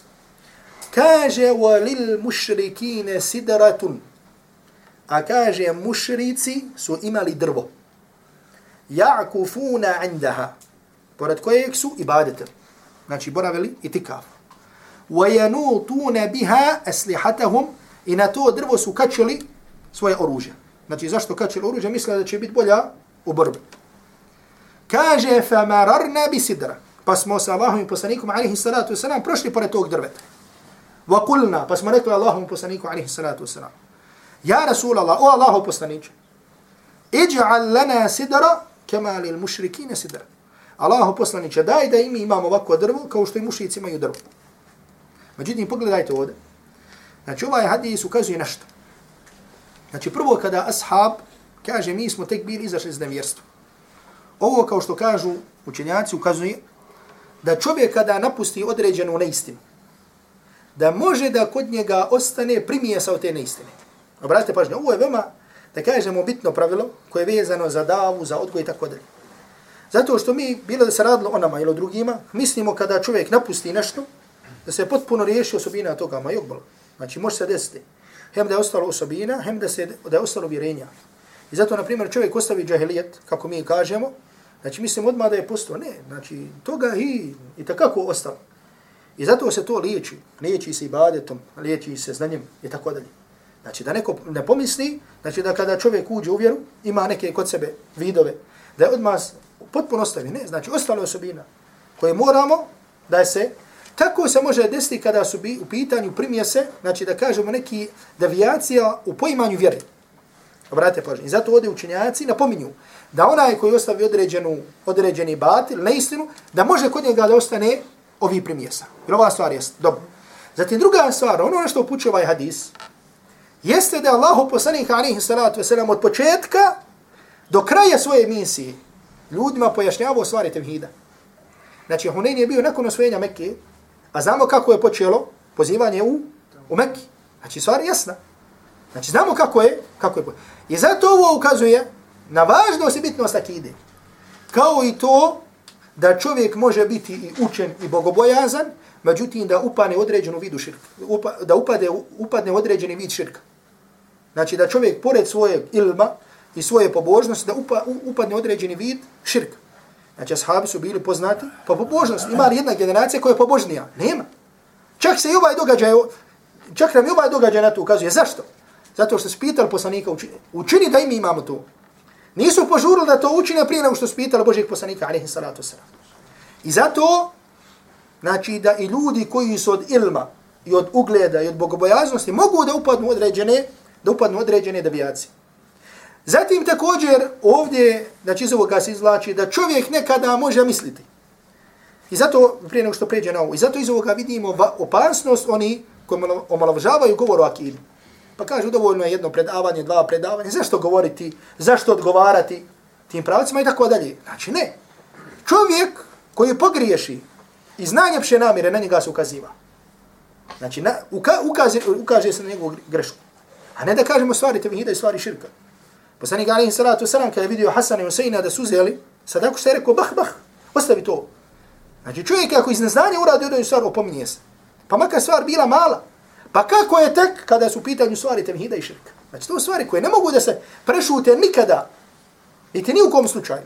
Kaže, walil mušrikine sidaratun. A kaže, mušrici su imali drvo. Ja'kufuna indaha. Pored kojeg su ibadete. Znači, boravili i tikav. Wajanutuna biha aslihatahum. I na to drvo su kačili svoje oružje. Znači, zašto kačili oružje? Misle da će biti bolja u borbi. Kaže, famararna bi. Pa smo sa Allahom i poslanikom, alaihi salatu wasalam, prošli pored tog drveta. Wa kulna, pa smo rekli Allahom i poslaniku, alaihi salatu wasalam. Ja Rasul Allah, o Allaho poslaniče, iđa'al lana sidra, kema lil mušrikine sidra. Allaho poslaniče, daj da i mi imamo ovako drvo, kao što i mušici imaju drvo. Međutim, pogledajte ovdje. Znači, ovaj hadis ukazuje nešto. Znači prvo kada ashab kaže mi smo tek bili izašli iz nevjerstva. Ovo kao što kažu učenjaci ukazuje da čovjek kada napusti određenu neistinu, da može da kod njega ostane primijesa od te neistine. Obratite pažnju, ovo je veoma, da kažemo, bitno pravilo koje je vezano za davu, za odgoj i tako dalje. Zato što mi, bilo da se radilo o nama ili o drugima, mislimo kada čovjek napusti nešto, da se potpuno riješi osobina toga, ma jokbala. Znači, može se desiti hem da je ostalo osobina, hem da, se, da je ostalo vjerenja. I zato, na primjer, čovjek ostavi džahilijet, kako mi kažemo, znači mislim odmah da je postao, ne, znači toga i, i takako ostalo. I zato se to liječi, liječi se ibadetom, liječi se znanjem i tako dalje. Znači da neko ne pomisli, znači da kada čovjek uđe u vjeru, ima neke kod sebe vidove, da je odmah potpuno ostavi, ne, znači ostalo osobina. koje moramo da se tako se može desiti kada su bi u pitanju primjese, znači da kažemo neki devijacija u poimanju vjere. Obratite pažnje. I zato ovdje učenjaci napominju da onaj koji ostavi određenu, određeni batil, neistinu, da može kod njega da ostane ovi primjesa. Jer ova stvar jest dobro. Zatim druga stvar, ono što upućuje ovaj hadis, jeste da Allah poslanih alihi salatu wasalam od početka do kraja svoje misije ljudima pojašnjavao stvari tevhida. Znači, Hunayn je bio nakon osvojenja Mekke, a znamo kako je počelo pozivanje u, u Mekki. Znači, stvar je jasna. Znači, znamo kako je, kako je počelo. I zato ovo ukazuje na važnost i bitnost akide. Kao i to da čovjek može biti i učen i bogobojazan, međutim da upane određenu vidu širka. Upa, da upade, upadne određeni vid širka. Znači da čovjek pored svojeg ilma i svoje pobožnosti da upa, upadne određeni vid širka. Znači ashabi su bili poznati po pobožnosti. Ima li jedna generacija koja je pobožnija? Nema. Čak se i ovaj događaj, čak nam i ovaj događaj na to ukazuje. Zašto? Zato što su pitali poslanika učini, učini da i mi imamo to. Nisu požurili da to učine prije nego što su pitali Božih poslanika, alaihi salatu wasalam. I zato, znači da i ljudi koji su od ilma i od ugleda i od bogobojaznosti mogu da upadnu određene, da upadnu određene devijacije. Zatim također ovdje, znači iz ovoga se izvlači da čovjek nekada može misliti. I zato, prije nego što pređe na ovo, i zato iz ovoga vidimo opasnost oni koji omalovažavaju govor o akidu. Pa kažu dovoljno je jedno predavanje, dva predavanja, zašto govoriti, zašto odgovarati tim pravcima i tako dalje. Znači ne. Čovjek koji pogriješi i znanje njepše namire, na njega se ukaziva. Znači na, uka, ukaže, ukaže se na njegovu grešku. A ne da kažemo stvari tevhida i stvari širka. Poslanik alaihi salatu wasalam kada je vidio Hasan i Huseina da su uzeli, sad ako što je rekao, bah, bah, ostavi to. Znači čovjek ako iz neznanja uradi odaju stvar, opominje se. Pa makar stvar bila mala, Pa kako je tek kada su u pitanju stvari tevhida i širka? Znači, to stvari koje ne mogu da se prešute nikada, niti ni u kom slučaju.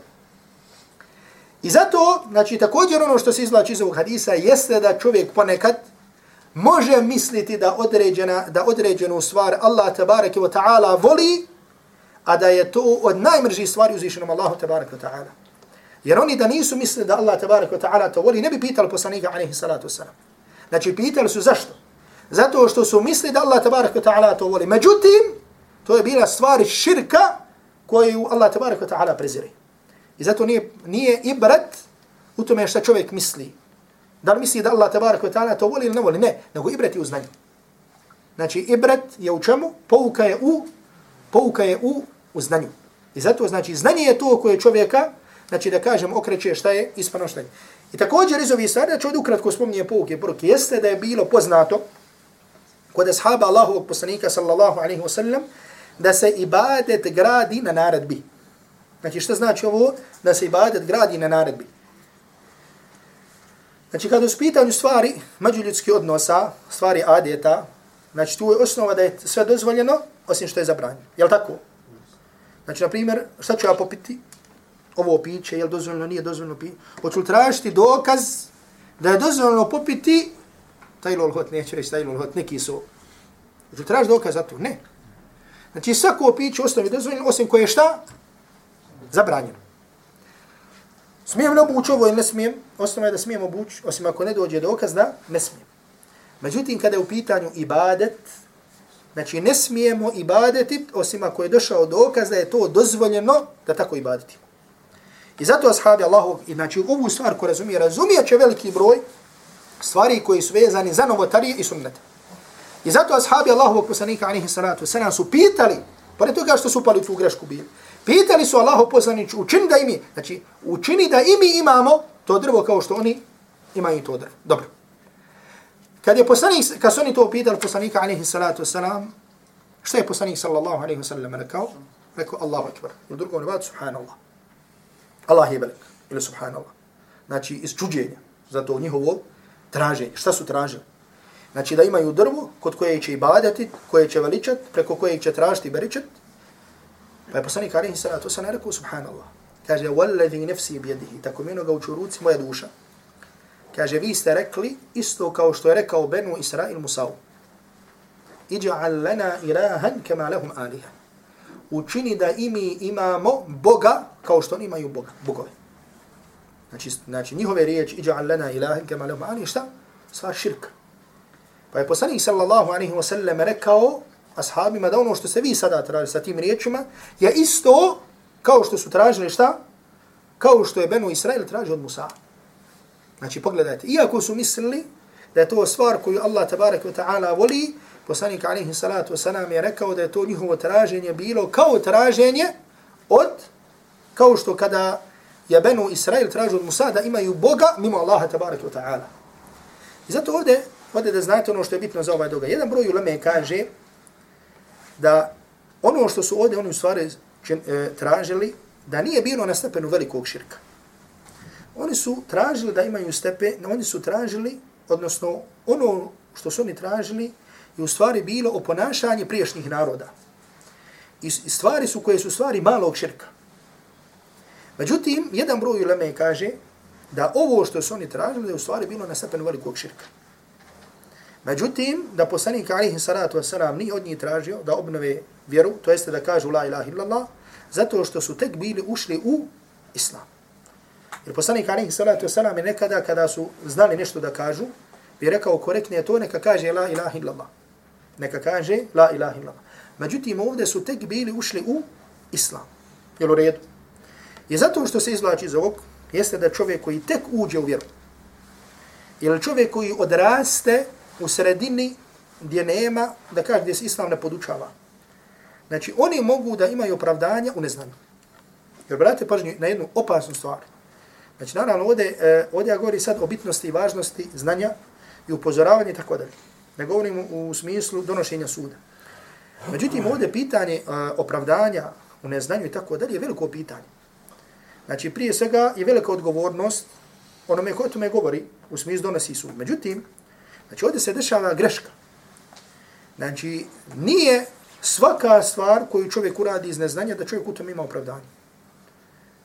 I zato, znači, također ono što se izvlači iz ovog hadisa jeste da čovjek ponekad može misliti da određena da određenu stvar Allah tebareke wa ta'ala voli, a da je to od najmržih stvari uzvišenom Allahu tabaraka wa ta'ala. Jer oni da nisu mislili da Allah tabaraka wa ta'ala to voli, ne bi pitali poslanika alaihi salatu wasalam. Znači, pitali su zašto? Zato što su misli da Allah tabaraka wa ta'ala to voli. Međutim, to je bila stvar širka koju Allah tabaraka wa ta'ala prezire. I zato nije, nije ibrat u tome što čovjek misli. Da li misli da Allah tabaraka wa ta'ala to voli ili ne voli? Ne, nego ibrat je u znanju. Znači, ibrat je u čemu? Pouka je u, pouka je u, u znanju. I zato, znači, znanje je to koje čovjeka, znači da kažem, okreće šta je ispano šta je. I također iz ovih stvari, da ću ovdje ukratko spominje pouke, poruke, jeste da je bilo poznato, kod ashaba Allahovog poslanika sallallahu alaihi wasallam da se ibadet gradi na naredbi. Znači šta znači ovo? Da se ibadet gradi na naredbi. Znači kada su pitanju stvari međuljudskih odnosa, stvari adeta, znači tu je osnova da je sve dozvoljeno osim što je zabranjeno. Je tako? Znači, na primjer, šta ću ja popiti? Ovo piće, je li dozvoljeno, nije dozvoljeno piti? Hoću li tražiti dokaz da je dozvoljeno popiti taj lol hot, neću reći taj lol hot, neki su. Hoću li tražiti dokaz za to? Ne. Znači, svako piće osnovi dozvoljeno, osim koje je šta? Zabranjeno. Smijem li obući ovo ili ne smijem? Osnova je da smijem obući, osim ako ne dođe dokaz da ne smijem. Međutim, kada je u pitanju ibadet, znači ne smijemo ibadeti, osim ako je došao dokaz da je to dozvoljeno da tako ibadetimo. I zato ashabi Allahu, znači ovu stvar ko razumije, razumije će veliki broj, stvari koji su vezani za novotarije i sunnete. I zato ashabi Allahovog poslanika alaihi salatu wasalam su pitali, pored toga što su pali tu grešku bili, pitali su Allahov poslanić, učini da imi, znači učini da imi imamo to drvo kao što oni imaju to drvo. Dobro. Kad je poslanik, kad su oni to pitali poslanika alaihi salatu wasalam, šta je poslanik sallallahu alaihi wasallam rekao? Rekao Allahu akbar. U drugom nevadu subhanallah. Allah je velik. Ili subhanallah. Znači, iz čuđenja. Zato njihovo traženje. Šta su tražili? Znači da imaju drvo kod koje će ibadati, koje će veličat, preko koje će tražiti beričat. Pa je poslanik alaihi Salatu wasalam rekao, subhanallah. Kaže, wallazi nefsi bijedihi, tako mi ga uču ruci moja duša. Kaže, vi ste rekli isto kao što je rekao Benu Israil Musa'u. Iđa'al lana ilahan kema lahum aliha. Učini da i mi imamo Boga kao što oni imaju Boga, bogove. Znači, znači njihove riječi, iđa'al lana ilahan kema lehum aliha, šta? Sva širka. Pa je poslanik sallallahu alaihi wa sallam rekao ashabima da ono što se vi sada tražili sa tim riječima je isto kao što su tražili šta? Kao što je Benu Israil tražio od Musa. Znači, pogledajte, iako su mislili da je to stvar koju Allah tabarak wa ta'ala voli, poslanik alaihi salatu wasalam je rekao da je to njihovo traženje bilo kao traženje od, kao što kada je Benu Israel tražio od Musa da imaju Boga mimo Allaha tabarak wa ta'ala. I zato ovdje, ovdje da znate ono što je bitno za ovaj doga. Jedan broj uleme kaže da ono što su ovdje oni u stvari e, tražili, da nije bilo na stepenu velikog širka. Oni su tražili da imaju stepe, oni su tražili, odnosno ono što su oni tražili, je u stvari bilo oponašanje priješnjih naroda. I stvari su koje su stvari malog širka. Međutim, jedan broj uleme kaže da ovo što su oni tražili je u stvari bilo na stepenu velikog širka. Međutim, da poslanik alihi salatu wasalam nije od njih tražio da obnove vjeru, to jeste da kažu la ilaha illallah, zato što su tek bili ušli u islam. Jer poslanik alihi salatu wasalam je nekada kada su znali nešto da kažu, bi rekao korektnije to, neka kaže la ilaha illallah. Neka kaže la ilaha illallah. Međutim, ovdje su tek bili ušli u islam. Jel u redu? I zato što se izvlači iz ovog, jeste da čovjek koji tek uđe u vjeru, ili čovjek koji odraste u sredini gdje nema, da kaže gdje se islam ne podučava. Znači, oni mogu da imaju opravdanja u neznanju. Jer, brate, pažnju na jednu opasnu stvar. Znači, naravno, ovdje, eh, ovdje ja govori sad o bitnosti i važnosti znanja i upozoravanja i tako dalje. Ne govorim u smislu donošenja suda. Međutim, ovdje pitanje e, opravdanja u neznanju i tako dalje je veliko pitanje. Znači, prije svega je velika odgovornost onome koje tome govori u smislu donosi sud. Međutim, znači, ovdje se dešava greška. Znači, nije svaka stvar koju čovjek uradi iz neznanja da čovjek u tome ima opravdanje.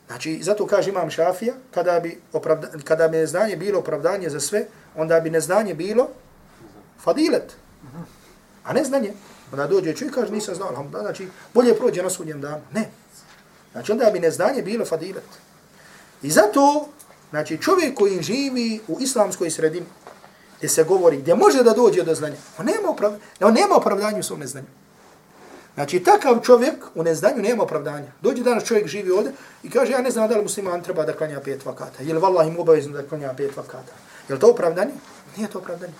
Znači, zato kaže imam šafija, kada bi, opravda, kada bi neznanje bilo opravdanje za sve, onda bi neznanje bilo fadilet. A neznanje. Onda dođe čovjek kaže nisam znao, alhamdulillah, znači bolje prođe na sudnjem danu. Ne. Znači onda bi neznanje bilo fadilet. I zato, znači čovjek koji živi u islamskoj sredini, gdje se govori, gdje može da dođe do znanja, on nema, opravda, on nema opravdanja u svom neznanju. Znači, takav čovjek u neznanju nema opravdanja. Dođe danas čovjek živi ovdje i kaže, ja ne znam da li musliman treba da klanja pet vakata. Je li vallaha im obavezno da klanja pet vakata? Je li to opravdanje? Nije to opravdanje.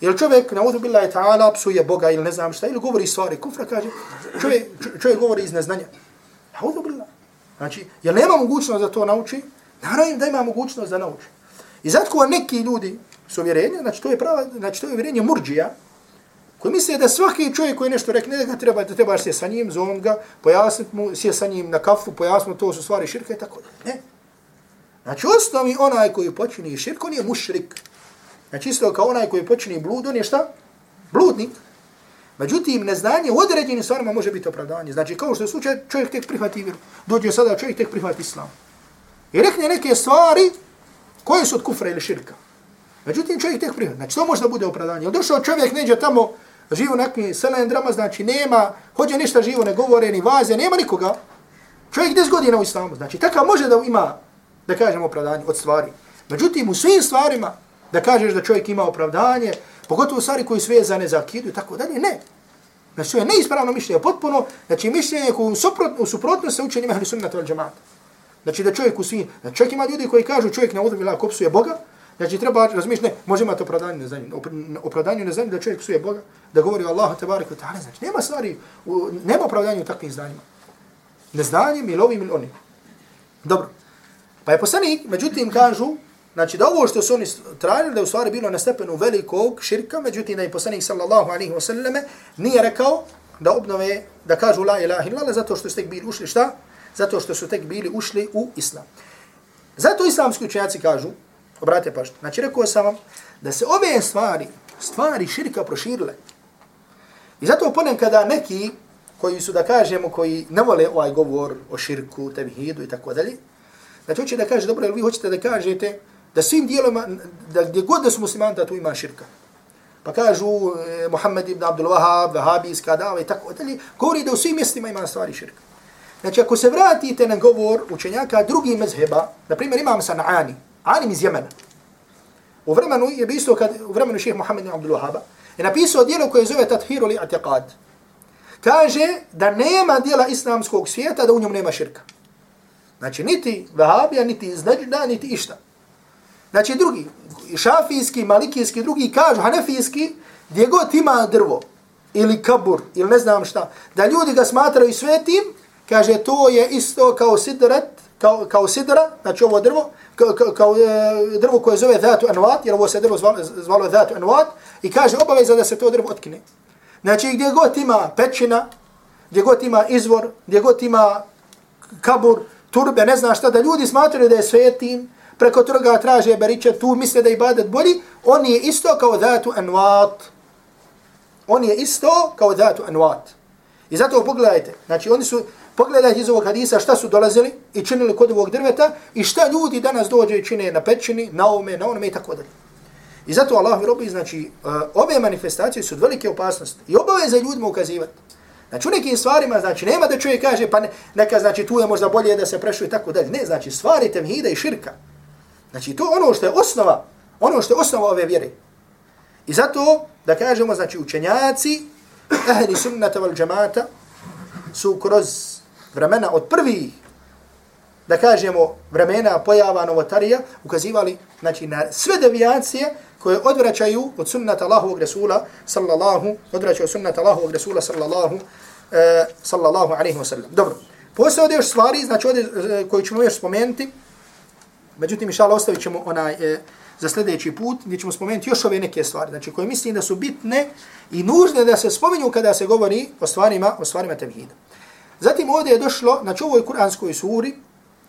Jel čovjek na uzu billahi ta'ala psuje Boga ili ne znam šta, ili govori stvari kufra, kaže, čovjek, čovjek govori iz neznanja. Na uzu billahi. Znači, jel nema mogućnost da to nauči? Naravno da ima mogućnost da nauči. I zato neki ljudi su vjerenje, znači to je prava, znači to je vjerenje murđija, koji misle da svaki čovjek koji nešto rekne, da ga treba, da trebaš se sa njim, zovem ga, pojasniti mu, sjeti sa njim na kafu, pojasniti to su stvari širka i tako da. Ne. Znači, osnovi onaj koji počini širk, on je mušrik. Znači isto kao onaj koji počini blud, on je šta? Bludnik. Međutim, neznanje u određenim stvarima može biti opravdanje. Znači, kao što je slučaj, čovjek tek prihvati vjeru. Dođe sada, čovjek tek prihvati islam. I rekne neke stvari koje su od kufra ili širka. Međutim, čovjek tek prihvati. Znači, to može da bude opravdanje. Jel došao čovjek, neđe tamo, živu nekim selendrama, znači nema, hođe ništa živo, ne govore, ni vaze, nema nikoga. Čovjek 10 godina u islamu. Znači, takav može da ima, da kažemo, opravdanje od stvari. Međutim, u svim stvarima, da kažeš da čovjek ima opravdanje, pogotovo stvari koji su vezane za akidu i tako dalje, ne. Znači, to je neispravno mišljenje, potpuno, znači mišljenje koje u, suprot, u suprotno se učenima ahli sunnata al džamata. Znači da čovjek u svim, znači čovjek ima ljudi koji kažu čovjek na udru kopsuje Boga, znači treba razmišljati, ne, može imati opravdanje na zemlji. opravdanje na zemlji da čovjek suje Boga, da govori o Allahu tebareku ta'ala, znači nema stvari, u, nema opravdanja u takvim znanjima. Neznanjem ili ovim ili onim. Dobro. Pa je poslanik, međutim kažu, Znači da ovo što su oni tražili da je u stvari bilo na stepenu velikog širka, međutim da je poslanik sallallahu alaihi wa sallame nije rekao da obnove, da kažu la ilaha illallah zato što su tek bili ušli šta? Zato što su tek bili ušli u islam. Zato islamski učenjaci kažu, Obratite pažnju, znači rekao sam vam da se ove stvari, stvari širka proširile. I zato ponem kada neki koji su da kažemo, koji ne vole ovaj govor o širku, tevhidu i tako dalje, znači hoće da kaže, dobro, jel vi hoćete da kažete, da svim dijelima, da gdje god da su muslimani, da tu ima širka. Pa kažu eh, Muhammed ibn Abdul Wahab, Vahabijska dava i tako dalje, govori da u svim mjestima ima stvari širka. Znači, ako se vratite na govor učenjaka drugih mezheba, na primjer imam San'ani, alim iz Jemena. U vremenu je bi isto kad u vremenu šejh Muhammed ibn Abdul Wahhab je napisao djelo koje zove Tathiru li i'tiqad. Kaže da nema djela islamskog svijeta da u njemu nema širka. Znači niti Vahabija, niti Znađda, niti išta. Znači drugi, šafijski, malikijski, drugi kažu, hanefijski, gdje god ima drvo, ili kabur, ili ne znam šta, da ljudi ga smatraju svetim, kaže to je isto kao sidrat, kao, kao sidra, znači ovo drvo, kao, kao, kao drvo koje zove dhatu anuat, jer ovo se drvo zvalo, zvalo dhatu anuat, i kaže obaveza da se to drvo otkine. Znači gdje god ima pećina, gdje god ima izvor, gdje god ima kabur, turbe, ne znam šta, da ljudi smatraju da je svetim, preko toga traže beriče, tu misle da je ibadet bolji, on je isto kao dhatu anuat. On je isto kao dhatu anuat. I zato pogledajte, znači oni su, pogledajte iz ovog hadisa šta su dolazili i činili kod ovog drveta i šta ljudi danas dođe i čine na pećini, na ovome, na onome i tako dalje. I zato Allah robi, znači, e, ove manifestacije su velike opasnosti i obaveze ljudima ukazivati. Znači u nekim stvarima, znači nema da čovjek kaže pa ne, neka znači tu je možda bolje da se prešu i tako dalje. Ne, znači stvari temhida i širka. Znači to ono što je osnova, ono što je osnova ove vjere. I zato da kažemo, znači učenjaci, ehli sunnata val džamata, su kroz vremena od prvih, da kažemo, vremena pojava novotarija, ukazivali znači, na sve devijacije koje odvraćaju od sunnata Allahovog Rasula, sallallahu, odvraćaju od sunnata Allahovog Rasula, sallallahu, e, sallallahu alaihi wa sallam. Dobro, postoje ovdje još stvari, znači ovdje eh, e, koji ćemo još spomenuti, međutim, inša Allah, ostavit ćemo onaj, e, za sljedeći put, gdje ćemo spomenuti još ove neke stvari, znači koje mislim da su bitne i nužne da se spominju kada se govori o stvarima, o stvarima tevhida. Zatim ovdje je došlo, znači ovoj kuranskoj suri,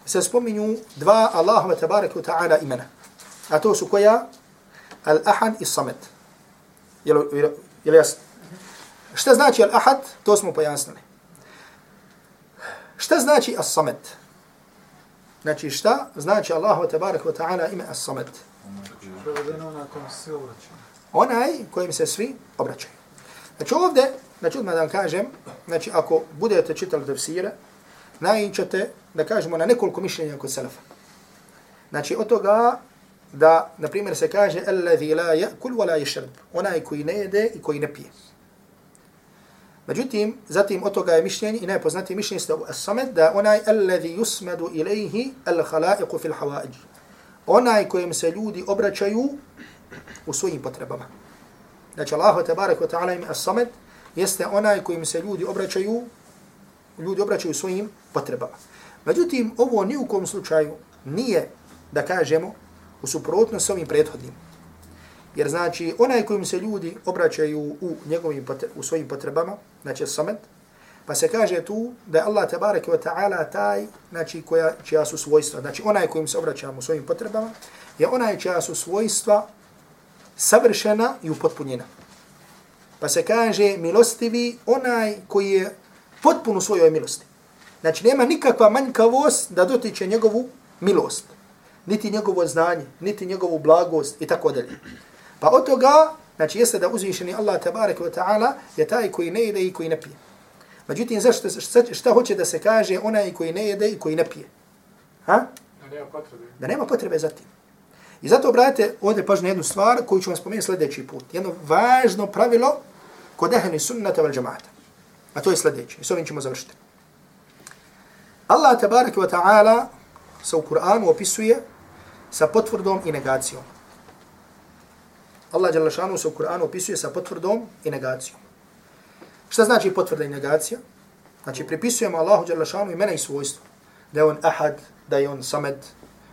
se spominju dva Allahova tabaraka ta'ala imena. A to su koja? Al-Ahad i Samet. Jel, jel jasno? Šta znači Al-Ahad? To smo pojasnili. Šta znači As-Samet? Znači šta? Znači Allahu tabaraka ta'ala ime As-Samet. Onaj kojim se svi obraćaju. Znači ovdje, znači odmah da vam kažem, znači ako budete čitali tefsire, najićete da kažemo na nekoliko mišljenja kod selefa. Znači od toga da, na primjer, se kaže الَّذِي la يَأْكُلْ وَلَا يَشْرَبْ. Onaj koji ne jede i koji ne pije. Međutim, zatim od toga je mišljenje i najpoznatije mišljenje ste as-samed da onaj الَّذِي yusmadu إِلَيْهِ al-khalaiqu fil. Onaj kojem se ljudi obraćaju u svojim potrebama. Znači Allah tabarak wa taala ime as-samed jeste onaj kojim se ljudi obraćaju ljudi obraćaju svojim potrebama. Međutim, ovo ni u kom slučaju nije, da kažemo, u suprotnosti s ovim prethodnim. Jer znači, onaj kojim se ljudi obraćaju u njegovim u svojim potrebama, znači samet, pa se kaže tu da je Allah tabarak wa ta'ala taj, znači koja, čija su svojstva, znači onaj kojim se obraćamo svojim potrebama, je onaj čija su svojstva savršena i upotpunjena. Pa se kaže milostivi onaj koji je potpun u svojoj milosti. Znači nema nikakva manjkavost da dotiče njegovu milost, niti njegovo znanje, niti njegovu blagost i tako dalje. Pa od toga, znači jeste da uzvišeni Allah tabaraka wa ta'ala je taj koji ne ide i koji ne pije. Međutim, zašto, šta, šta hoće da se kaže onaj koji ne jede i koji ne pije? Ha? Da nema potrebe. Da nema potrebe za tim. I zato obratite ovdje pažnju jednu stvar koju ću vam spomenuti sljedeći put. Jedno važno pravilo kod ehli sunnata val džamata. A to je sljedeće. I s ovim ćemo završiti. Allah tabarak wa ta'ala sa u Kur'anu opisuje sa potvrdom i negacijom. Allah jalla šanu se u Kur'anu opisuje sa potvrdom i negacijom. Šta znači potvrda i negacija? Znači pripisujemo Allahu jalla šanu imena i svojstvo. Da je on ahad, da je on samed,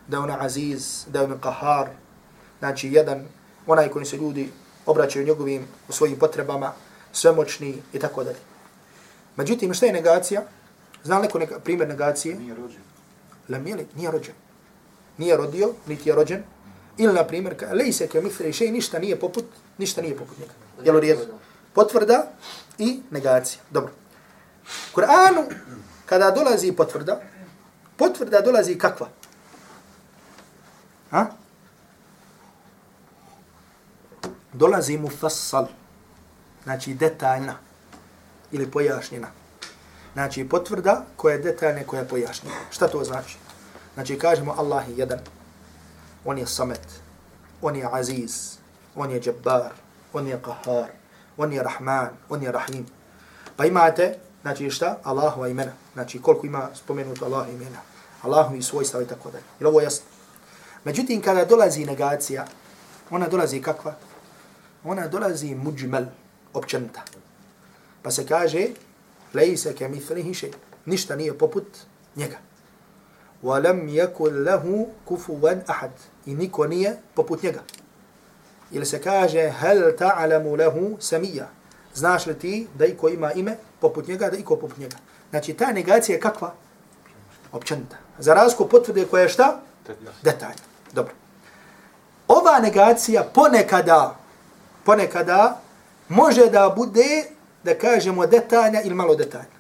da je on aziz, da je on kahar. Znači jedan, onaj koji se ljudi obraćaju njegovim u svojim potrebama, svemoćni i tako dalje. Međutim, šta je negacija? Zna neko neka, primjer negacije? Nije rođen. Lamijeli, nije rođen. Nije rodio, niti je rođen. Ili, na primjer, ka, lej se ke mifre še, ništa nije poput, ništa nije poput njega. Jel u redu? Potvrda i negacija. Dobro. Kur'anu, kada dolazi potvrda, potvrda dolazi kakva? Ha? Dolazi mu fassal. Znači detaljna ili pojašnjena. Znači potvrda koja je detaljna koja je pojašnjena. Šta to znači? Znači kažemo Allah je jedan. on je samet, on je aziz, on je džabbar, on je qahar, on je rahman, on je rahim. Pa imate, znači šta? Allahova imena. Znači koliko ima spomenuto Allahova imena. Allahovi svojstva i tako dalje. Jer ovo je jasno. Međutim, kada dolazi negacija, ona dolazi kakva? Ona dolazi muđmel, općenita. Pa se kaže, lejse ke mithlihi še, ništa nije poput njega. ولم يكن له كفوا أحد i niko nije poput njega. Ili se kaže, hel ta'alamu lehu samija. Znaš li ti da iko ima ime poput njega, da iko poput njega. Znači, ta negacija je kakva? Općenita. Za razliku potvrde koja je šta? Detaljna. Dobro. Ova negacija ponekada, ponekada može da bude, da kažemo, detaljna ili malo detaljna.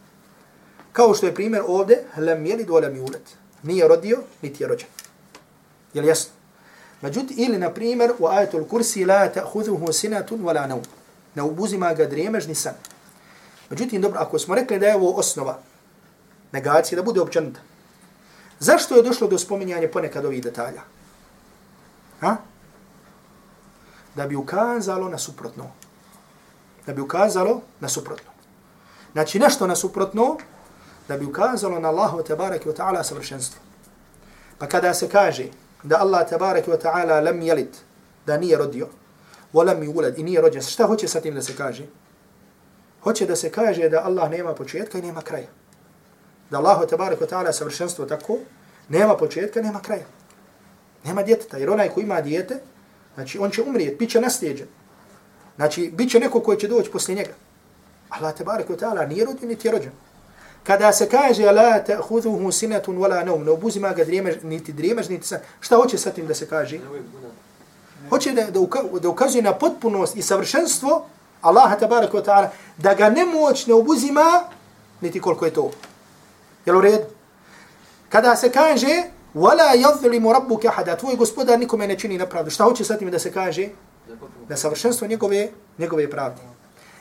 Kao što je primjer ovdje, lem jelid, lem julet nije rodio, niti je rođen. Je li jasno? Međutim, ili, na primjer, u ajetul kursi, la ta'huduhu sinatun wala naum. Ne obuzima ga dremež ni san. Međutim, dobro, ako smo rekli da je ovo osnova negacije, da bude općenita, zašto je došlo do spominjanja ponekad ovih detalja? Ha? Da bi ukazalo na suprotno. Da bi ukazalo na suprotno. Znači, nešto na suprotno, da bi ukazalo na Allahu tebareke wa ta'ala savršenstvo. Pa kada se kaže da Allah tabaraka wa ta'ala lam yalid, da nije rodio, wa lam yulad i nije rođen, šta hoće sa tim da se kaže? Hoće da se kaže da Allah nema početka i nema kraja. Da Allah tabaraka wa ta'ala savršenstvo tako, nema početka, nema kraja. Nema djeteta, jer onaj ko ima djete, znači on će umrijeti, bit će nasljeđen. Znači, bit će neko koji će doći poslije njega. Allah tabaraka wa ta'ala nije rodio, niti je rođen kada se kaže la ta'khudhuhu sinatun wala nawm, ne obuzima ga drijemeš, niti drijemeš, niti san. Šta hoće sa tim da se kaže? Hoće da, da, uka, da ukazuje na potpunost i savršenstvo Allaha tabaraka wa ta'ala, da ga nemoć ne obuzima, niti koliko je to. Jel u red? Kada se kaže, wala yadhlimu rabbuka ahada, tvoj gospodar nikome ne čini nepravdu. Šta hoće sa tim da se kaže? Da savršenstvo njegove, njegove pravde.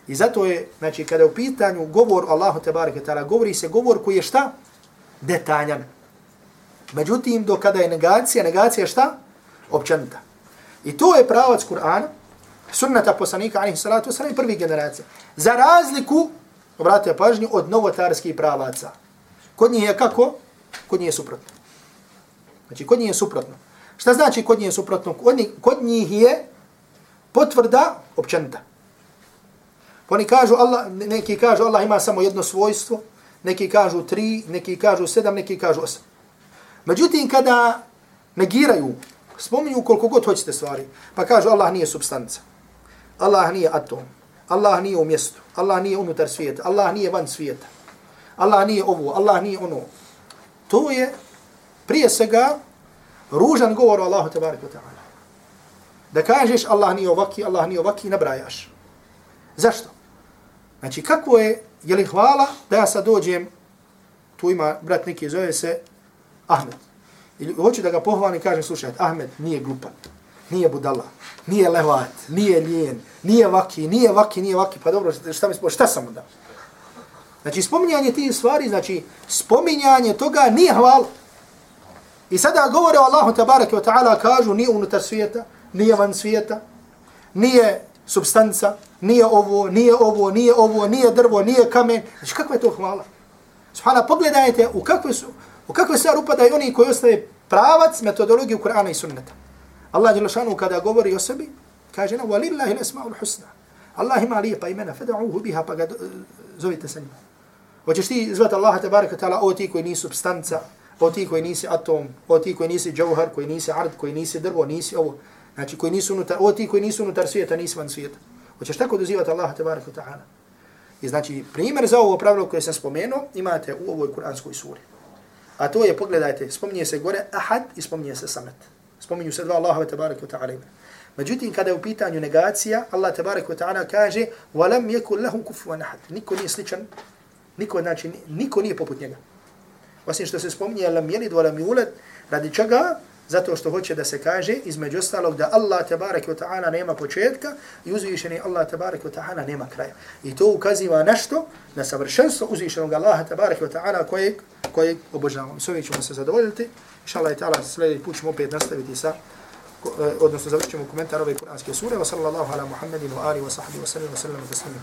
I zato je, znači, kada je u pitanju govor Allahu tebareke ta'ala, govori se govor koji je šta? Detaljan. Međutim, do kada je negacija, negacija je šta? Općanita. I to je pravac Kur'ana, sunnata poslanika, alihi salatu wasalam, prvi generacija. Za razliku, obratite pažnju, od novotarskih pravaca. Kod njih je kako? Kod njih je suprotno. Znači, kod njih je suprotno. Šta znači kod njih je suprotno? Kod njih, kod njih je potvrda općanita. Pa oni kažu Allah, neki kažu Allah ima samo jedno svojstvo, neki kažu tri, neki kažu sedam, neki kažu osam. Međutim, kada negiraju, spominju koliko god hoćete stvari, pa kažu Allah nije substanca, Allah nije atom, Allah nije u mjestu, Allah nije unutar svijeta, Allah nije van svijeta, Allah nije ovo, Allah nije ono. To je prije svega ružan govor o Allahu tabarika ta'ala. Da kažeš Allah nije ovaki, Allah nije ovaki, nabrajaš. Zašto? Znači, kako je, je li hvala da ja sad dođem, tu ima brat neki, zove se Ahmed. Ili hoću da ga pohvalim i kažem, slušaj, Ahmed nije glupan, nije budala, nije levat, nije lijen, nije vaki, nije vaki, nije vaki, pa dobro, šta mi spo, šta sam onda? Znači, spominjanje tih stvari, znači, spominjanje toga nije hvala. I sada govore o Allahu tabaraka wa ta'ala, kažu, nije unutar svijeta, nije van svijeta, nije substanca, nije ovo, nije ovo, nije ovo, nije drvo, nije kamen. Znači, kakva je to hvala? Subhana, pogledajte u kakve su, u kakve stvari upadaju oni koji ostaje pravac metodologiju Kur'ana i sunneta. Allah Đelešanu kada govori o sebi, kaže na, walillahi l'esma'ul husna. Allah ima lijepa imena, fada'uhu biha, pa ga eh, zovite sa njima. Hoćeš ti zvati Allaha tabaraka ta'ala o ti koji nisi substanca, o ti koji nisi atom, o ti koji nisi džauhar, koji nisi ard, koji nisi drvo, nisi ovo. Znači koji nisu unutar, o ti koji nisu unutar svijeta, nisi van svijeta. Hoćeš tako dozivati Allaha tebareka ta'ala. I znači, primjer za ovo pravilo koje sam spomenuo, imate u ovoj kuranskoj suri. A to je, pogledajte, spominje se gore ahad i spominje se samet. Spominju se dva Allaha tebareka ta'ala. Međutim, kada je u pitanju negacija, Allah tebareka ta'ala kaže وَلَمْ يَكُلْ لَهُمْ كُفُوًا أَحَدٍ Niko nije sličan, niko, znači, niko nije poput njega. Osim što se spominje lam jelid, lam yulad, radi čega? Zato što hoće da se kaže između ostalog da Allah tabarak wa ta'ala nema početka i uzvišeni Allah tabarak wa ta'ala nema kraja. I to ukaziva nešto na savršenstvo uzvišenog Allaha tabarak wa ta'ala kojeg, kojeg obožavamo. S ovim ćemo se zadovoljiti. Inša Allah ta'ala sljedeći put ćemo opet nastaviti sa eh, odnosno završit ćemo komentar ove kuranske sure, wa sallallahu ala Muhammedin wa ali wa sahbihi wa sallam wa sallam wa sallam